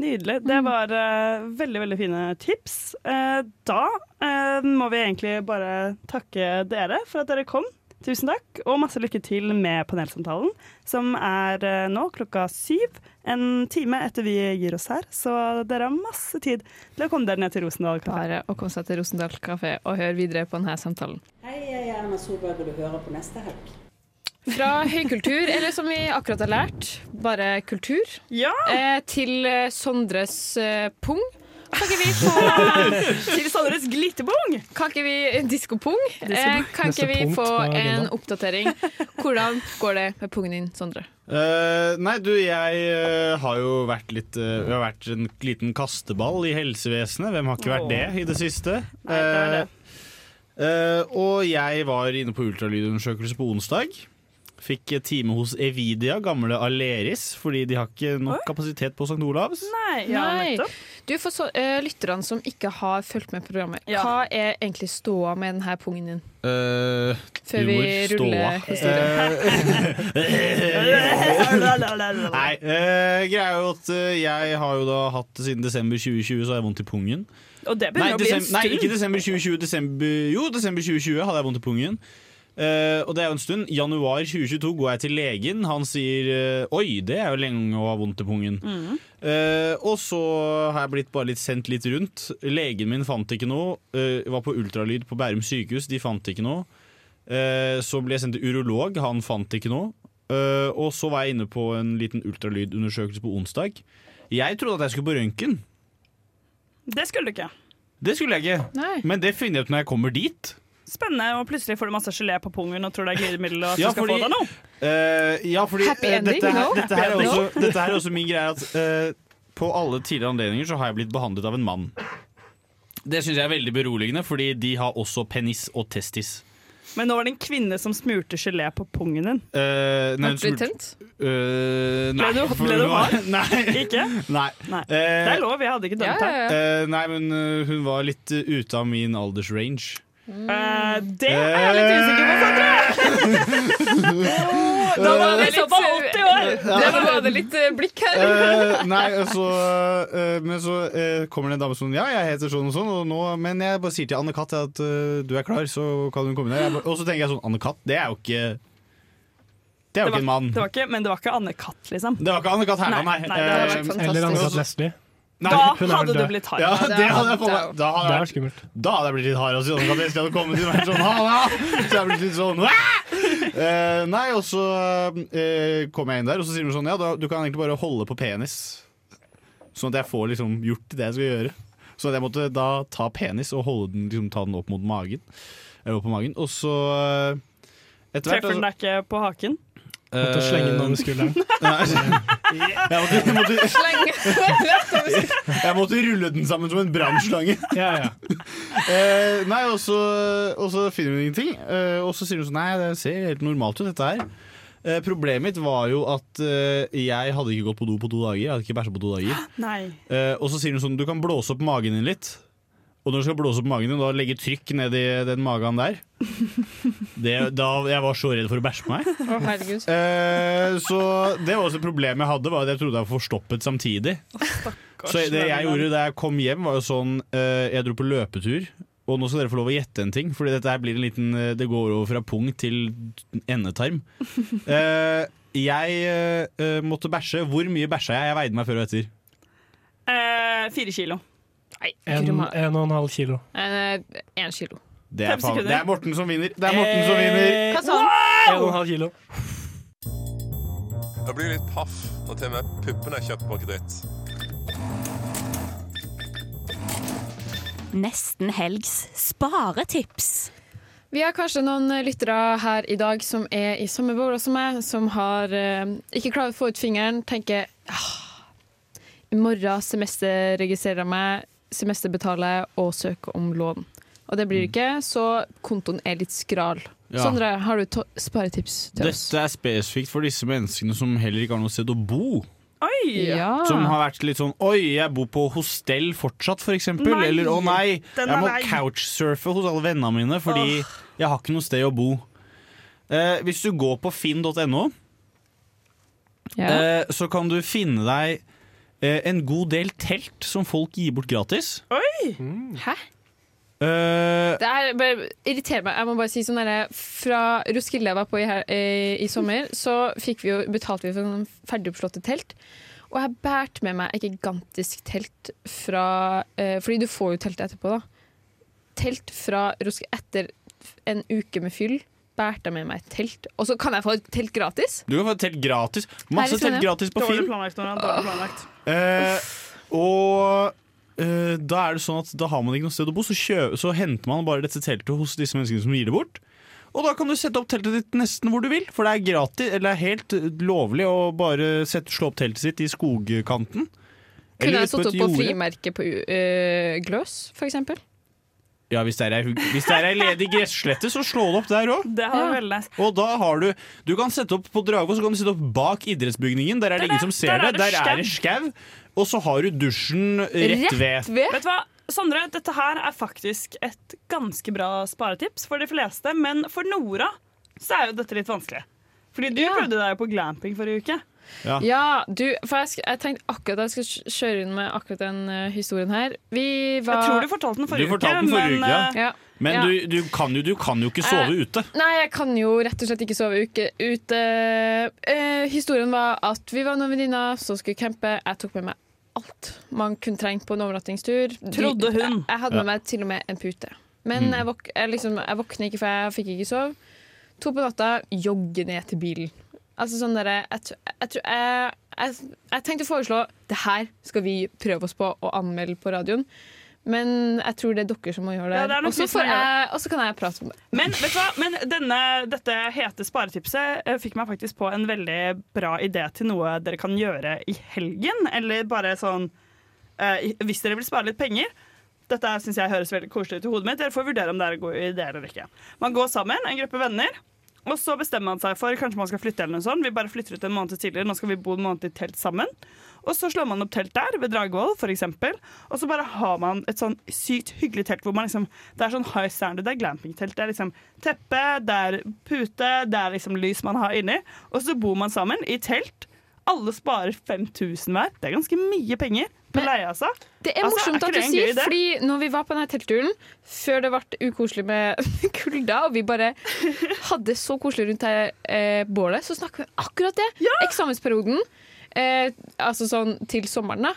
Nydelig. Det var uh, veldig veldig fine tips. Uh, da uh, må vi egentlig bare takke dere for at dere kom. Tusen takk, og masse lykke til med panelsamtalen, som er eh, nå klokka syv. En time etter vi gir oss her, så dere har masse tid til å komme dere ned til Rosendal kafé. Bare å komme seg til Rosendal kafé og høre videre på denne samtalen. Hei, jeg er Erna Solberg, og du hører på neste helg. Fra høykultur, eller som vi akkurat har lært, bare kultur, ja. til eh, Sondres eh, pung. Kan ikke vi få Til Sandres glitterbong! Kan ikke vi Diskopung? Eh, kan Neste ikke vi få en oppdatering? Hvordan går det med pungen din, Sondre? Uh, nei, du, jeg uh, har jo vært litt uh, Vi har vært en liten kasteball i helsevesenet. Hvem har ikke vært det i det siste? Nei, det er det. Eh, eh, og jeg var inne på ultralydundersøkelse på onsdag. Fikk eh, time hos Evidia, gamle Aleris, fordi de har ikke nok kapasitet på St. Olavs. Nei, ja, nettopp. Du, For så, uh, lytterne som ikke har fulgt med programmet, hva er egentlig ståa med denne pungen din? Uh, Før vi ruller ståa. Eh, Nei, uh, greia er jo at jeg har jo da hatt siden desember 2020 så har jeg vondt i pungen. Og det Nei, begynner å bli en desem- nei, ikke desember 2020. Desember, jo, desember 2020 hadde jeg vondt i pungen. Eh, og det er jo en stund. Januar 2022 går jeg til legen. Han sier uh, oi, det er jo lenge å ha vondt i pungen. Mm. Uh, og så har jeg blitt bare litt sendt litt rundt. Legen min fant ikke noe. Var på ultralyd på Bærum sykehus, de fant ikke noe. Så ble jeg sendt til urolog, han fant ikke noe. Og så var jeg inne på en liten ultralydundersøkelse på onsdag. Jeg trodde at jeg skulle på røntgen. Det skulle du ikke. Det skulle jeg ikke. Men det finner jeg ut når jeg kommer dit. Spennende, og plutselig får du masse gelé på pungen og tror det er glidemiddel og at Ja, du skal fordi- få deg noe. Uh, ja, fordi Happy eh, ending, dette, her, no? dette, her er Happy også, dette her er også min greie at uh, på alle tidligere anledninger så har jeg blitt behandlet av en mann. Det syns jeg er veldig beroligende, fordi de har også penis og testis. Men nå var det en kvinne som smurte gelé på pungen din. Uh, Ble du tent? Eh, nei. Ble du- ble du hard? Nei. Ikke? Nei. Nei. Uh, Det er lov, jeg hadde ikke dømt deg. eh, nei, men hun var litt ute av min aldersrange. Eh, det er jeg litt usikker på, Sondre! Da var det litt så på fall 80 år. Da var det litt eh, blikk her. uh, nei, altså så, eh, men så eh, kommer det en dame som Ja, jeg heter sånn og sånn, og nå, men jeg bare sier til Anne Katt at eh, du er klar, så kan hun komme ned. Jeg Og så tenker jeg sånn Anne Katt, det er jo ikke Det er jo ikke en mann. Det var ikke, men det var ikke Anne Katt, liksom. Det var ikke Anne Katt Herland, nei. Nei, det Eh, fantastisk. Eller Anne-Kat. Leslie. Nei, Da hadde du blitt hard. Ja, det hadde jeg det fått er- Da hadde Det jeg er skummelt. Da hadde jeg blitt litt hard. Og sånn, hvis jeg hadde kommet inn og vært sånn Halla! Så jeg blitt litt sånn! Eh, Nei, og så eh, kom jeg inn der, og så sier hun sånn Ja, da, du kan egentlig bare holde på penis. Sånn at jeg får liksom gjort det jeg skal gjøre. Så jeg måtte da ta penis og holde den, liksom, ta den opp mot magen. Eller opp på magen. Og så eh, Treffer den deg ikke på haken? Måtte slenge den over skulderen. Jeg måtte, jeg måtte, jeg måtte rulle den sammen som en brannslange. Ja, ja. uh, nei, og så, og så finner hun ingenting. Uh, og så sier hun sånn Nei, det ser helt normalt ut, dette her. Uh, problemet mitt var jo at jeg hadde ikke gått på do på to dager. Jeg hadde ikke bæsja på to dager. Eh, og så sier hun sånn Du kan blåse opp magen din litt. Og når du skal blåse opp magen din, da legge trykk ned i den magen der. Det, da, jeg var så redd for å bæsje på meg. Oh. Eh, så det var også et problem jeg hadde, var at jeg trodde jeg var forstoppet samtidig. Så det jeg gjorde da jeg kom hjem, var jo sånn eh, Jeg dro på løpetur. Og nå skal dere få lov å gjette en ting, Fordi dette her blir en liten eh, Det går over fra pung til endetarm. Eh, jeg eh, måtte bæsje. Hvor mye bæsja jeg? Jeg veide meg før og etter. Eh, fire kilo. Nei, En, en og en halv kilo. Én Eh, kilo. Det er, faen, det er Morten som vinner. Det er Morten som vinner. Hva sa han? En og en halv kilo. Jeg blir litt paff når til og med puppene er kjøpt på kreditt. Nesten helgs sparetips. Vi har kanskje noen lyttere her i dag som er i samme båt som meg, som har eh, ikke klart å få ut fingeren, tenker ah, i morgen semesterregistrerer jeg meg, semesterbetaler jeg og søke om lån. Og det blir det ikke, så kontoen er litt skral. Ja. Sondre, har du to sparetips til oss? Dette er spesifikt for disse menneskene som heller ikke har noe sted å bo. Oi! Ja. Som har vært litt sånn Oi, jeg bor på hostell fortsatt, for eksempel. Nei, Eller å nei, jeg må couchsurfe hos alle vennene mine fordi jeg har ikke noe sted å bo. Eh, hvis du går på finn.no, Ja. eh, så kan du finne deg en god del telt som folk gir bort gratis. Oi! Hæ? Uh, Det er bare irriterer meg. Jeg må bare si sånn der, Fra Roskilde jeg var på i, her, eh, i sommer, så fikk vi jo, betalte vi for sånn ferdigoppslåtte telt. Og jeg bærte med meg et gigantisk telt fra eh, Fordi du får jo teltet etterpå, da. Telt fra Roskilde etter en uke med fyll. Bærte jeg med meg et telt. Og så kan jeg få et telt gratis! du kan få et telt gratis. Masse telt gratis på Dårlig Finn. planlagt, Nora. Dårlig planlagt. Eh, og eh, da er det sånn at da har man ikke noe sted å bo, så, kjø så henter man bare dette teltet hos disse menneskene som gir det bort. Og da kan du sette opp teltet ditt nesten hvor du vil, for det er gratis, eller det er helt eh, lovlig å bare sette, slå opp teltet sitt i skogkanten. Kunne Eller jeg satt opp på frimerket på uh, Gløs, for eksempel? Ja, hvis det er ei, ledig gresslette, så slå det opp der òg. Og da har du Du kan sette opp på Dragvoll, så kan du sette opp bak idrettsbygningen. Der er det ingen som ser der er det. Der er det skau. Og så har du dusjen rett ved. Vet du hva? Sondre, dette her er faktisk et ganske bra sparetips for de fleste, men for Nora så er jo dette litt vanskelig. Fordi du prøvde deg jo på glamping forrige uke. Ja, du, for jeg, sk- jeg tenkte akkurat at jeg skulle kjøre inn med akkurat den uh, historien her. Vi var Jeg tror du fortalte den forrige Du fortalte den uke, forrige men uke, eh, ja. Men Ja. du, du, kan jo, du kan jo ikke sove Eh, ute. Nei, jeg kan jo rett og slett ikke sove uke ute. Eh, historien var at vi var noen venninner som skulle campe. Jeg tok med meg alt man kunne trenge på en overnattingstur. Trodde hun. Jeg, jeg hadde Ja. med meg til og med en pute. Men Mm. jeg, våk jeg, liksom, jeg våkner ikke, for jeg fikk ikke sove. To på natta, jogge ned til bilen. Altså sånn derre jeg, jeg, jeg, jeg, tenkte å foreslå det her skal vi prøve oss på å anmelde på radioen. Men jeg tror det er dere som må gjøre det. Ja, det Og så kan jeg prate om det. Men vet? Men denne, dette hete sparetipset eh, fikk meg faktisk på en veldig bra idé til noe dere kan gjøre i helgen. Eller bare sånn eh, Hvis dere vil spare litt penger. dette syns jeg høres veldig koselig ut i hodet mitt. Dere får vurdere om det er en god idé eller ikke. Man går sammen, en gruppe venner. Og så bestemmer man seg for kanskje man skal flytte. eller noe sånt. Vi bare flytter ut en måned tidligere. Nå skal vi bo en måned i telt sammen. Og så slår man opp telt der, ved Dragvoll f.eks. Og så bare har man et sånn sykt hyggelig telt hvor man liksom Det er sånn high standard, det er glampingtelt. Det er liksom teppe, det er pute, det er liksom lys man har inni. Og så bor man sammen i telt. Alle sparer 5000 hver. Det er ganske mye penger på altså. Det er Altså, morsomt at du sier, fordi når vi var på denne teltturen, før det ble ukoselig med kulda, og vi bare hadde så koselig rundt her, eh, bålet, så snakker vi akkurat det. Eksamensperioden, eh, altså sånn til sommeren, da.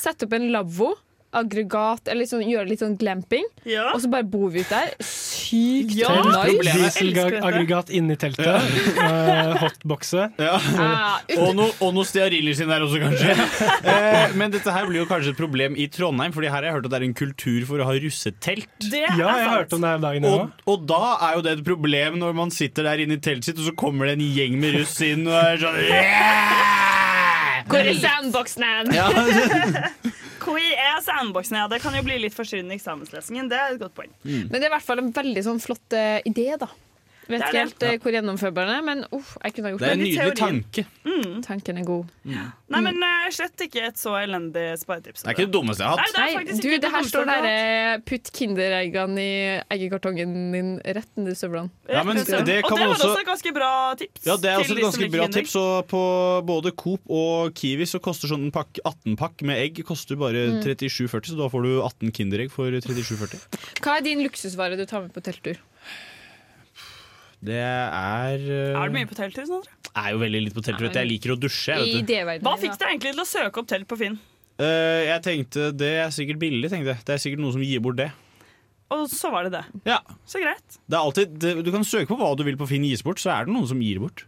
Sette opp en lavvo. Aggregat, eller liksom, gjøre litt sånn glamping. Og så bare bor vi ut der. Sykt nice. Dieselaggregat inni teltet. uh, hotboxe. Ja. Uh, og, no, og noe stearinlys inn der også, kanskje. uh, men dette her blir jo kanskje et problem i Trondheim, Fordi her har jeg hørt at det er en kultur for å ha russetelt. Det Ja, jeg har hørt om det her dagen og, og da er jo det et problem når man sitter der inne i teltet sitt, og så kommer det en gjeng med russ inn og er sånn Hvor er sandboxen? Ja. Hvor er sandboxen? Ja, det kan jo bli litt forstyrrende i eksamenslesingen. Det er et godt poeng. Men det er i hvert fall en veldig sånn flott uh, idé, da. Vet ikke helt eh, hvor gjennomførbar den er, men uff, jeg kunne ha gjort Det er en Litt nydelig teori. tanke. Mm. Tanken er god. Nei, men eh, slett ikke et så elendig sparetips. Det er ikke det dummeste jeg har Nei, hatt. det er Nei, faktisk du, ikke det her står der eh, Putt Kindereggene i eggekartongen din rett nedi støvlene. Ja, men det kan og det man var også- også et ganske bra tips. Ja, Det er også et de som ganske liker bra Kinder. tips. Og på både Coop og Kiwi så koster sånn en pakk, 18-pakk med egg koster bare Mm. 37,40, så da får du 18 Kinderegg for 37,40. Hva er din luksusvare du tar med på telttur? Det er eh, Er du mye på telttur? Sondre? er jo veldig litt på telttur. Jeg liker å dusje. Vet du. Hva fikk deg egentlig til å søke opp telt på Finn? Uh, jeg tenkte det er sikkert billig. tenkte jeg Det er sikkert noen som gir bort det. Og så var det det. Ja. Så greit. Det er alltid, det, du kan søke på hva du vil på Finn gis bort, så er det noen som gir bort.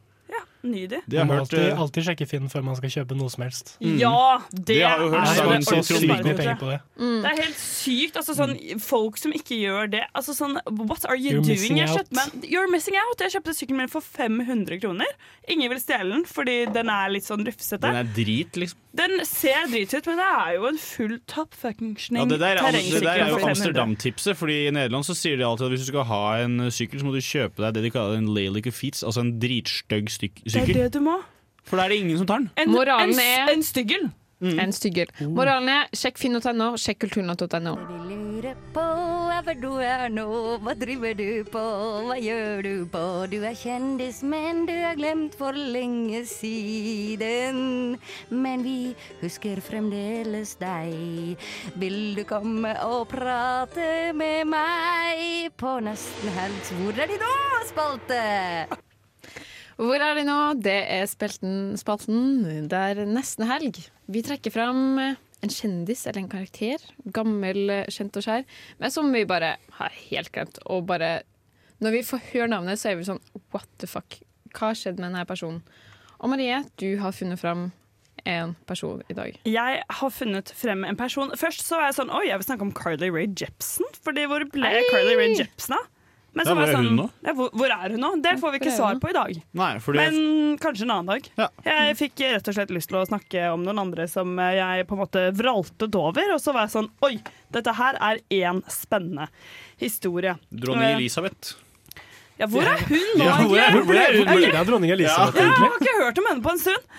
Nydelig. De har Man må hørt, alltid, eh, alltid sjekke Finn før man skal kjøpe noe som helst. Mm. Ja, det, Det har jo hørt er så sykt mye penger på det. Det er helt sykt. Altså, sånn, folk som ikke gjør det altså, sånn, What are you You're doing? missing Jeg out. kjøpte meg, you're missing out. Jeg kjøpte sykkelen min for 500 kroner. Ingen vil stjele den fordi den er litt sånn rufsete. Den er drit, liksom. Den ser drit ut, men det er jo en full top functioning Ja, det der, er- det der er jo Amsterdam-tipset. Fordi I Nederland så sier de alltid at hvis du skal ha en sykkel, så må du kjøpe deg det de kaller en Lalica Feets, altså en dritstygg styk- Det er det du må. For da er det ingen som tar den. En, Moralen en, er- en styggel. En styggel. Moralen er sjekk finn.no, sjekk kulturnatt.no. lurer på hvor du er nå, hva driver du på, hva gjør du på? Du er kjendis, men du er glemt for lenge siden. Men vi husker fremdeles deg. Vil du komme og prate med meg på nesten helg? Hvor er de nå, spalte? Hvor er de nå? Det er spelten, spalten der nesten helg. Vi trekker fram en kjendis eller en karakter, gammel, kjent og skjær, men som vi bare har helt glemt. Og bare Når vi får høre navnet, så er vi sånn what the fuck? Hva har skjedd med denne personen? Og Marie, du har funnet fram en person i dag. Jeg har funnet frem en person. Først så var jeg sånn Oi, jeg vil snakke om Carly Rae Jepsen. Fordi hvor ble Ei! Carly Rae Jepsen av? Men Ja, så var hvor er hun sånn, ja, hvor, hvor er hun nå? Det får vi ikke svar på i dag. Nei, fordi Men kanskje en annen dag. Jeg fikk rett og slett lyst til å snakke om noen andre som jeg på en måte vraltet over. Og så var jeg sånn Oi, dette her er én spennende historie. Dronning Eh, Elisabeth. Ja, hvor er hun nå? Ja, hvor er- egentlig? hvor er hun? er, Det er dronning Elisabeth, Ja, jeg har ikke hørt om henne på en stund.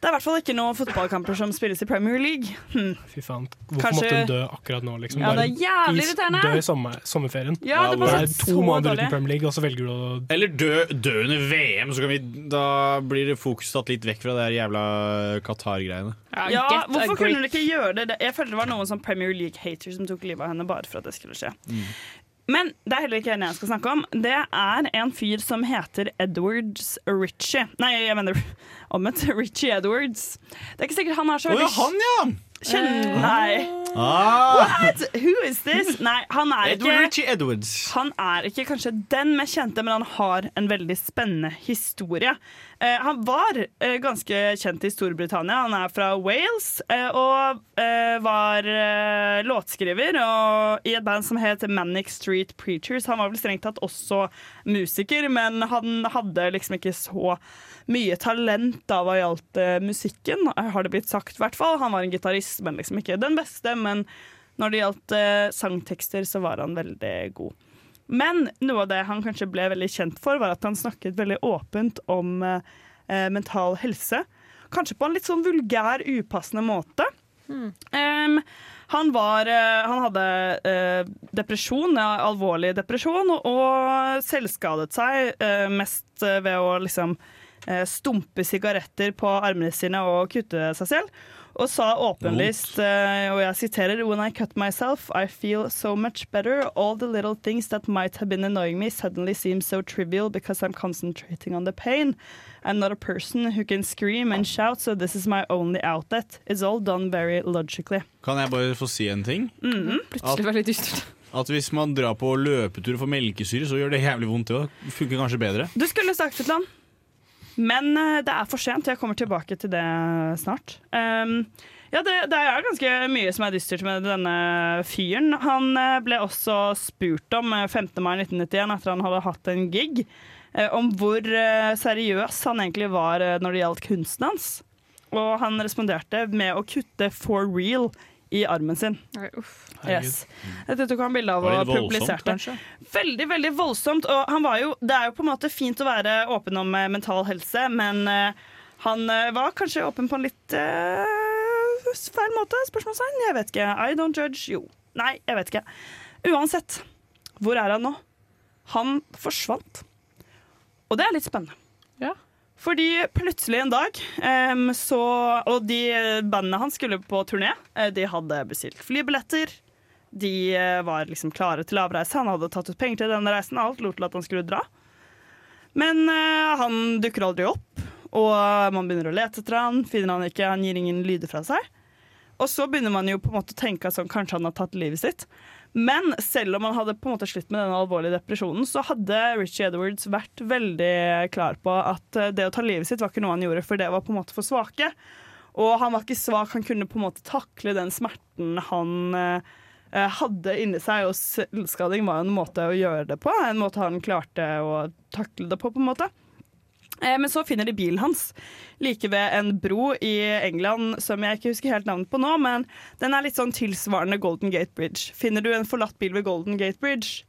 Det er i hvert fall ikke noen fotballkamper som spilles i Premier League. Hm. Fy faen. Hvorfor Kanskje- måtte hun dø akkurat nå? Liksom? Ja, det er jævlig irriterende. Dø i sommer, sommerferien. Ja, det er Bare så to måneder dårlig. uten Premier League, og så velger du å Eller dø, dø under VM, så kan vi, da blir det fokus tatt litt vekk fra det jævla Qatar-greiene. Ja, hvorfor kunne hun ikke gjøre det? Jeg følte det var noen sånn Premier League-hater som tok livet av henne bare for at det skulle skje. Men det er heller ikke henne jeg skal snakke om. Det er en fyr som heter Edwards Ritchie. Nei, jeg mener omvendt. Ritchie Edwards. Det er ikke sikkert han er så oh, ja, han, ja! Kjenn... Nei. Ah. What? Who is this? Nei, han er Edward ikke Richie Edwards. han er ikke kanskje den mest kjente, men han har en veldig spennende historie. Eh, han var eh, ganske kjent i Storbritannia. Han er fra Wales eh, og eh, var eh, låtskriver og, i et band som het Manic Street Preachers. Han var vel strengt tatt også musiker, men han hadde liksom ikke så mye talent da hva gjaldt eh, musikken, har det blitt sagt. i hvert fall. Han var en gitarist, men liksom ikke den beste. Men Når det gjaldt eh, sangtekster, så var han veldig god. Men noe av det han kanskje ble veldig kjent for, var at han snakket veldig åpent om eh, eh, mental helse. Kanskje på en litt sånn vulgær, upassende måte. Em, han, var, han hadde uh, depresjon, ja, alvorlig depresjon, og, og selvskadet seg uh, mest ved å liksom stumpe sigaretter på armene sine og kutte seg selv. Og sa åpenlyst, eh, og jeg siterer When I cut myself, I feel so much better. All the little things that might have been annoying me suddenly seem so trivial because I'm concentrating on the pain. I'm not a person who can scream and shout, so this is my only outlet. It's all done very logically. Kan jeg bare få si en ting? Mhm. Plutselig var det litt dystert. At hvis man drar på løpetur og får melkesyre, så gjør det jævlig vondt. Det funker kanskje bedre. Du skulle sagt et eller annet. Men eh, det er for sent. Jeg kommer tilbake til det snart. Um, ja, det, det er ganske mye som er dystert med denne fyren. Han eh, ble også spurt om eh, 5. mai 1991, etter han hadde hatt en gig, eh, om hvor eh, seriøs han egentlig var eh, når det gjaldt kunsten hans. Og han responderte med å kutte for real i armen sin. Yes. Dette tok han bilde av det og publiserte. kanskje? Veldig, veldig voldsomt. Og han var jo, det er jo på en måte fint å være åpen om eh, mental helse, men eh, han eh, var kanskje åpen på en litt uh, feil måte? Spørsmålstegn? Jeg vet ikke. I don't judge. Jo. Nei, jeg vet ikke. Uansett, hvor er han nå? Han forsvant. Og det er litt spennende. Fordi plutselig en dag um, så Og de bandene hans skulle på turné. Eh, De hadde bestilt flybilletter. De eh, var liksom klare til avreise. Han hadde tatt ut penger til denne reisen. Alt lot til at han skulle dra. Men uh, han dukker aldri opp, og man begynner å lete etter han, finner han ikke, han gir ingen lyder fra seg. Og så begynner man jo på en måte å tenke at sånn, kanskje han har tatt livet sitt. Men selv om han hadde på en måte slutt med denne alvorlige depresjonen, så hadde Richie Edwards vært veldig klar på at eh, det å ta livet sitt var ikke noe han gjorde, for det var på en måte for svake. Og han var ikke svak, han kunne på en måte takle den smerten han eh, eh, hadde inni seg, og selvskading var en måte å gjøre det på. En måte han klarte å takle det på, på en måte. Eh, Men så finner de bilen hans like ved en bro i England som jeg ikke husker helt navnet på nå, men den er litt sånn tilsvarende Golden Gate Bridge. Finner du en forlatt bil ved Golden Gate Bridge,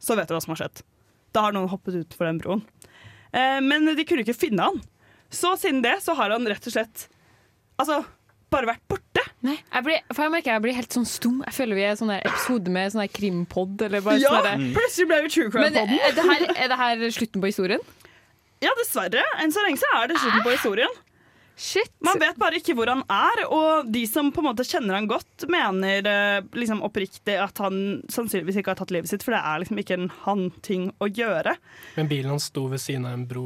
så vet du hva som har skjedd. Da har noen hoppet utenfor den broen. Eh, Men de kunne ikke finne han. Så siden det så har han rett og slett altså, bare vært borte. Nei, jeg blir, for jeg merker jeg blir helt sånn stum. Jeg føler vi er sånn episode med sånn krimpod. Ja, sånn plutselig ble vi True Crime-podden. er er det her slutten på historien? Ja, dessverre. Enn så lenge så er det slutten på historien. Shit. Man vet bare ikke hvor han er, og de som på en måte kjenner han godt, mener eh, liksom oppriktig at han sannsynligvis ikke har tatt livet sitt, for det er liksom ikke en han-ting å gjøre. Men bilen hans sto ved siden av en bro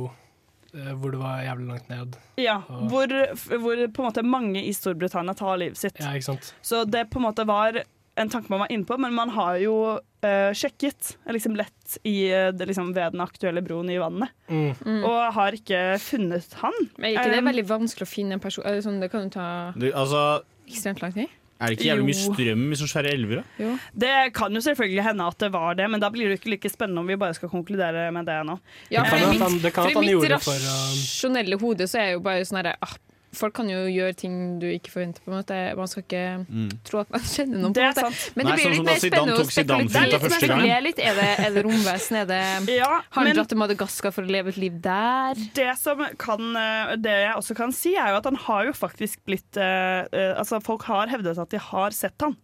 eh, hvor det var jævlig langt ned. Ja, Og- hvor, hvor på en måte mange i Storbritannia tar livet sitt. Ja, ikke sant? Så det på en måte var en tanke man var inne på, men man har jo uh, sjekket eh, liksom lett i, eh, det, liksom, ved den aktuelle broen i vannet. Mm. Og har ikke funnet han. Men ikke det er veldig vanskelig å finne en person eller sånn, Det kan jo ta Du, altså, ekstremt lang tid. er det ikke jævlig mye strøm i sånne svære elver? da? Det kan jo selvfølgelig hende at det var det, men da blir det ikke like spennende om vi bare skal konkludere med det nå. Ja, for i mitt, for i mitt um, rasjonelle hode så er jo bare sånn herre ah, Folk kan jo gjøre ting du ikke forventer. på en måte Man skal ikke Mm. tro at man kjenner noen. Det på en er måte. sant. Men Nei, det blir sånn litt mer spennende å spekulere litt. Er det, er det romvesen? Er det, Ja, har han dratt til Madagaskar for å leve et liv der? Det som kan, eh, det jeg også kan si, er jo at han har jo faktisk blitt uh, Altså, folk har hevdet at de har sett han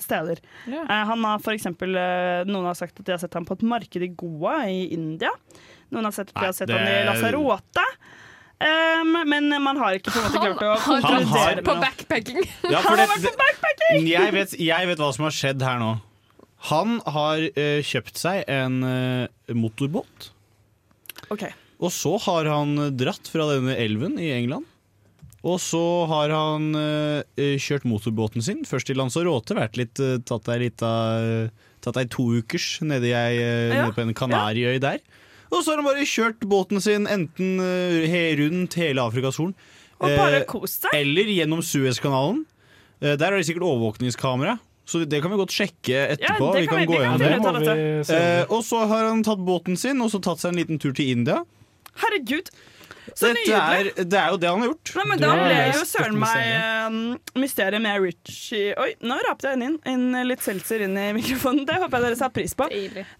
steder. Ja. Han har for eksempel Noen har sagt at de har sett han på et marked i Goa i India. Noen har sett at de har sett det- han i Lazarote. Um, men man har ikke på en måte klart å Han Han har- vært på backpacking. Ja, for det, backpacking! jeg, vet, jeg vet hva som har skjedd her nå. Han har uh, kjøpt seg en uh, motorbåt. Ok. Og så har han dratt fra denne elven i England. Og så har han uh, kjørt motorbåten sin, først til Lanzarote, vært litt, tatt ei lita Tatt ei to ukers nede, i eh, Ja, nede på en kanariøy der. Og så har han bare kjørt båten sin enten eh, rundt hele Afrikas Horn Og bare eh, kost seg. eller gjennom Suezkanalen. Eh, Der er det sikkert overvåkningskamera, så det kan vi godt sjekke etterpå. Ja, det kan vi- gå vi kan gjennom det. Eh, og så har han tatt båten sin og så tatt seg en liten tur til India. Herregud. Så Dette er, det er jo det han har gjort. Nei, men Da ble jo søren meg mysteriet. um, med Richie Oi, nå rapte jeg inn, inn litt seltzer inn i mikrofonen. Det håper jeg dere satte pris på.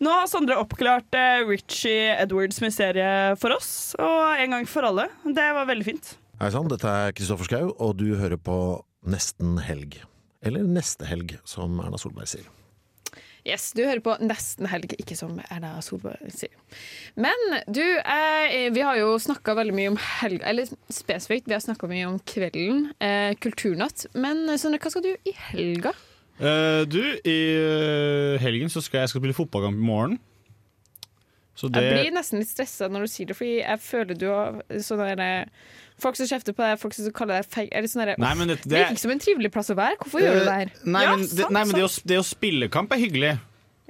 Nå har Sondre oppklart eh, Richie Edwards-mysteriet for oss, og en gang for alle. Det var veldig fint. Hei sann, dette er Kristoffer Schau, og du hører på Nesten helg. Eller Neste helg, som Erna Solberg sier. Yes, du hører på Nesten helg, ikke som Erna Solberg sier. Men du, eh, vi har jo snakka veldig mye om helg, eller spesifikt, vi har snakka mye om kvelden, eh, kulturnatt. Men Sondre, hva skal du i helga? Eh, du, i eh, helgen så skal jeg skal spille fotballkamp i morgen. Så det Jeg blir nesten litt stressa når du sier det, fordi jeg føler du har sånn der, Folk som kjefter på deg, folk som kaller deg feig det, sånn Det det- virker ikke som en trivelig plass å være. Hvorfor gjør du det her? Nei, Nei, men, det, nei, men det, å, det å spille kamp er hyggelig.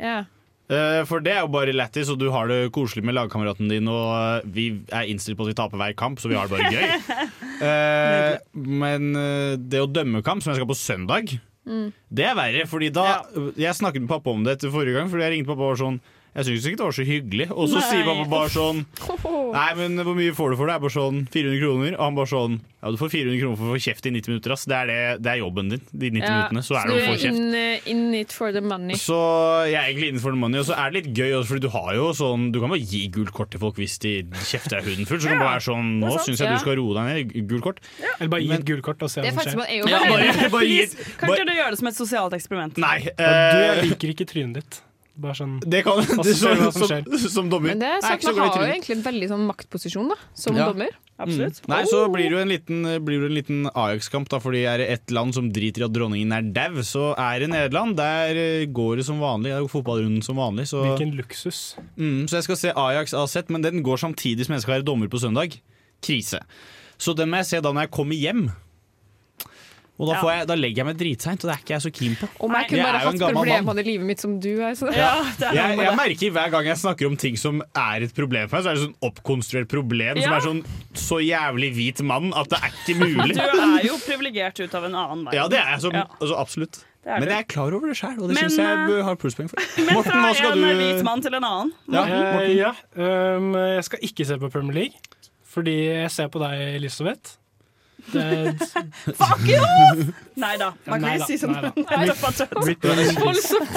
Ja. Uh, for det er jo bare lættis, og du har det koselig med lagkameraten din, og uh, vi er innstilt på at vi taper hver kamp, så vi har det bare gøy. Eh, men eh, det å dømme kamp, som jeg skal på søndag, Mm. det er verre. Fordi da Jeg snakket med pappa om det etter forrige gang, fordi jeg ringte pappa og var sånn Jeg syns ikke det var så hyggelig. Og så sier mamma bare sånn Nei, men hvor mye får du for det? Jeg bare sånn 400 kroner. Og han bare sånn Ja, du får 400 kroner for å få kjeft i 90 minutter, ass. Det er, det, det er jobben din. De 90 Ja, minuttene. Så er du det å få er kjeft. in, eh, in it for the money. Så jeg er egentlig innenfor the money, og så er det litt gøy også, fordi du har jo sånn Du kan bare gi gult kort til folk hvis de kjefter deg huden full. Så kan du bare være sånn er Nå syns jeg Ja. du skal roe deg ned. Gult kort. Eller bare gi et gult kort og se er hva som skjer. er Ja, bare, bare Kan ikke du gjøre det som et sosialt eksperiment? Nei. Uh, du, eh, jeg liker ikke trynet ditt. Bare sånn Det kan det, hva som, som som, som dommer. Men det er sant, man har jo egentlig en veldig sånn maktposisjon da, som Ja. dommer. Absolutt. Mm. Nei, så blir det jo en liten, blir det en liten Ajax-kamp, da, fordi er det ett land som driter i at dronningen er dau, så er det Nederland. Der eh, går det som vanlig. Der går fotballrunden som vanlig. Så, Hvilken luksus. mm, så jeg skal se Ajax AZ, men den går samtidig som jeg skal være dommer på søndag. Krise. Så den må jeg se da når jeg kommer hjem. Og da, får jeg, da legger jeg meg dritseint, og det er ikke jeg så keen på. Om jeg kunne bare er hatt problemene i livet mitt som du er. Så. Ja, jeg, jeg merker hver gang jeg snakker om ting som er et problem for meg, så er det sånn oppkonstruert problem som er sånn så jævlig hvit mann at det er ikke mulig. Du er jo privilegert ut av en annen verden. Ja, det er jeg så, Ja. altså, absolutt. Det er Men jeg er klar over det sjøl, og det syns jeg har bør ha plusspoeng for. Men Morten, fra hva skal en du hvit mann til en annen. Ja, Eh, ja. Um, jeg skal ikke se på Premier League, fordi jeg ser på deg, Elisabeth. Fuck you! Nei da, man kan ikke si sånn. Voldsomt.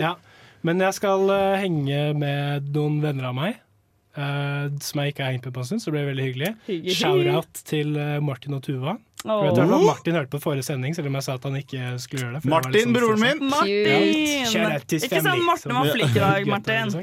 Ja. Men jeg skal eh, henge med noen venner av meg. Eh, som jeg ikke har hengt med på en stund, så det ble veldig hyggelig. Hyggelig. Shout-out til eh, Martin og Tuva. Jeg vet Martin hørte på forrige sending, selv om jeg sa at han ikke skulle gjøre det. for det Martin, sånn broren min. Martin! Ja, Ikke sånn Martin var flink i dag, Martin.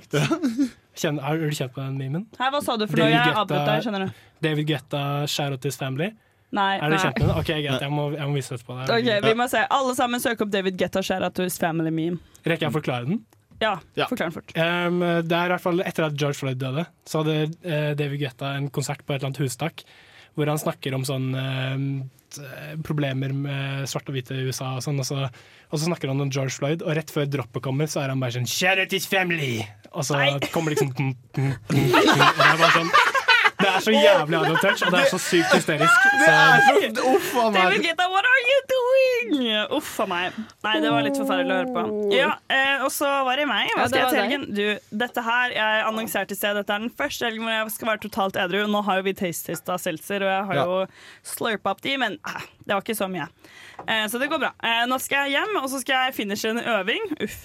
Kjenner, har du kjent på den memen? Hva sa du for noe? Jeg avbrøt deg, skjønner du. David Guetta, shout-out til family. Nei. Er du nei. kjent med den? Ok, greit, jeg må, jeg må vise etterpå. Det er Ok, Vi må se. Alle sammen søk opp David Guetta Shout to his family meme. Rekker jeg å forklare den? Ja, forklar den fort. Um, det er i hvert fall Etter at George Floyd døde, så hadde uh, David Guetta en konsert på et eller annet hustak hvor han snakker om sånn uh, problemer med svarte og hvite i USA og sånn, og så, og så snakker han om George Floyd, og rett før droppet kommer, så er han bare sånn Shout out his family! Og så kommer liksom og det er bare sånn Det er så jævlig out of touch, og det er så sykt hysterisk. Det er Så, Uff a David meg. Guetta, what are you doing? Uff a meg. Nei, det var litt forferdelig å høre på. Ja, eh, Og så var det meg. Hva skal det jeg til helgen? Du, dette her, jeg annonserte i sted, dette er den første helgen hvor jeg skal være totalt edru. Nå har jo vi taste-testa seltzer, og jeg har jo slurpa opp de, men eh, det var ikke så mye. Eh, så det går bra. Eh, nå skal jeg hjem, og så skal jeg finishe en øving. Uff.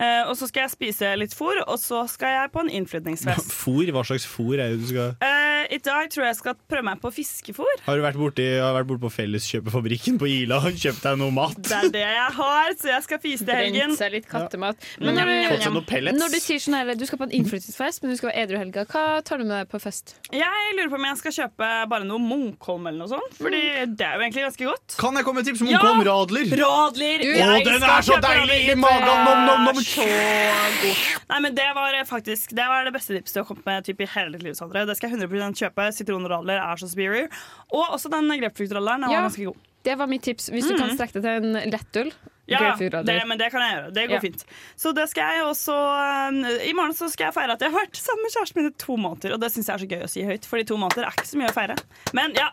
Uh, og så skal jeg spise litt fôr, og så skal jeg på en innflytningsfest. Fôr? Hva slags fôr er det du skal Eh, I dag tror jeg skal prøve meg på fiskefôr. Har du vært borti, har vært borte på Felleskjøpefabrikken på Ila og kjøpt deg noe mat? Det er det jeg har, så jeg skal fise til helgen. Brent seg litt kattemat. Ja. Men når Mm. Du, noen når du sier sånn her, du skal på en innflytelsesfest, men du skal være edru helga, hva tar du med deg på fest? Jeg lurer på om jeg skal kjøpe bare noe Munkholm eller noe sånt. Fordi det er jo egentlig ganske godt. Kan jeg komme med tips om Ja! Radler? Radler! Du, Å, den er så deilig i magen! Nom, nom, Så god. Nei, men Det var faktisk Det var det beste tipset du har kommet med typ, i hele ditt liv. Sondre. Det skal jeg 100 kjøpe. Sitronroller er så superior. Og også den grepfruktradleren. er Ja. var ganske god. Det var mitt tips. Hvis du kan strekke deg til en lettøl, Ja, det, men det kan jeg gjøre. Det går Ja. fint. Så det skal jeg også eh, I morgen så skal jeg feire at jeg har vært sammen med kjæresten min i to måneder. Og det syns jeg er så gøy å si høyt, Fordi to måneder er ikke så mye å feire. Men ja,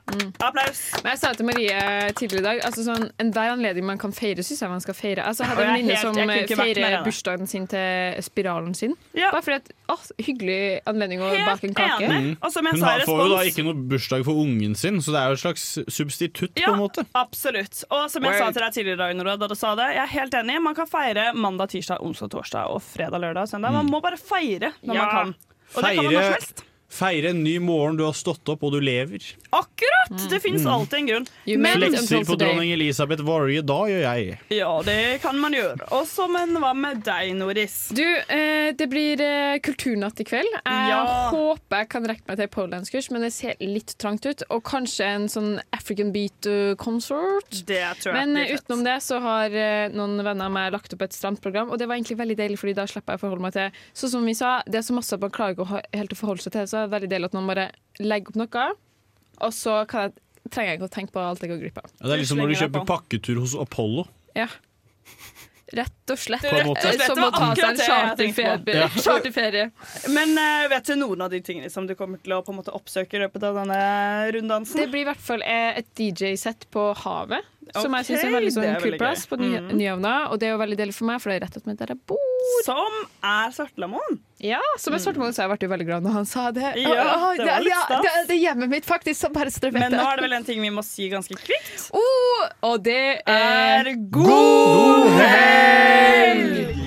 applaus. Men jeg sa til Marie tidligere i dag altså sånn, Enhver anledning man kan feire, syns jeg man skal feire. Altså, jeg hadde en venninne som mer feirer bursdagen sin til spiralen sin. Bare fordi at, å, Hyggelig anledning å Helt bake en kake. enig. Og som jeg Hun sa i har, får jo da ikke noe bursdag for ungen sin, så det er jo et slags substitutt. på en måte absolutt. Og som jeg Word. sa til deg tidligere i dag, Nora, da du sa det, jeg er helt enig. Man kan feire mandag, tirsdag, onsdag, torsdag og fredag, lørdag, og søndag. Man Mm. må bare feire når Ja. man kan. Og det kan man når som helst. Feire en ny morgen, du har stått opp og du lever. Akkurat! Det fins Mm. alltid en grunn. Flekser på dronning Elisabeth Warrior, da gjør jeg. Ja, det kan man gjøre. Også, men hva med deg, Noris? Du, eh, det blir eh, kulturnatt i kveld. Jeg Ja. håper jeg kan rekke meg til poledancekurs, men det ser litt trangt ut. Og kanskje en sånn African beat Consort. Det tror jeg Men blir eh, utenom det så har eh, noen venner av meg lagt opp et stramt program, og det var egentlig veldig deilig, fordi da slipper jeg å forholde meg til Sånn som vi sa, det er så masse at man klarer ikke å helt å forholde seg til, så er det veldig deilig at man bare legger opp noe, og så kan jeg, trenger jeg ikke å tenke på alt jeg går glipp av. Ja, det er liksom når du kjøper pakketur hos Apollo. Ja. Rett og slett. På en måte. Eh, Som å ta seg en charterferie. Ja. charterferie. Men uh, vet du noen av de tingene som du kommer til å på en måte oppsøke i løpet av denne runddansen? Det blir i hvert fall eh, et DJ-sett på havet, som jeg syns er veldig sånn er kul plass på Ny Mm. Nyhavna. Og det er jo veldig deilig for meg, for det er rett attmed der jeg bor. Som er Svartlamoen. Ja, som er Svartlamoen, så jeg ble jo veldig glad når han sa det. Ja, det var litt ja, det, det er hjemmet mitt, faktisk, som bare strømmet. Men nå er det vel en ting vi må si ganske kvikt. Oh, og det er God helg!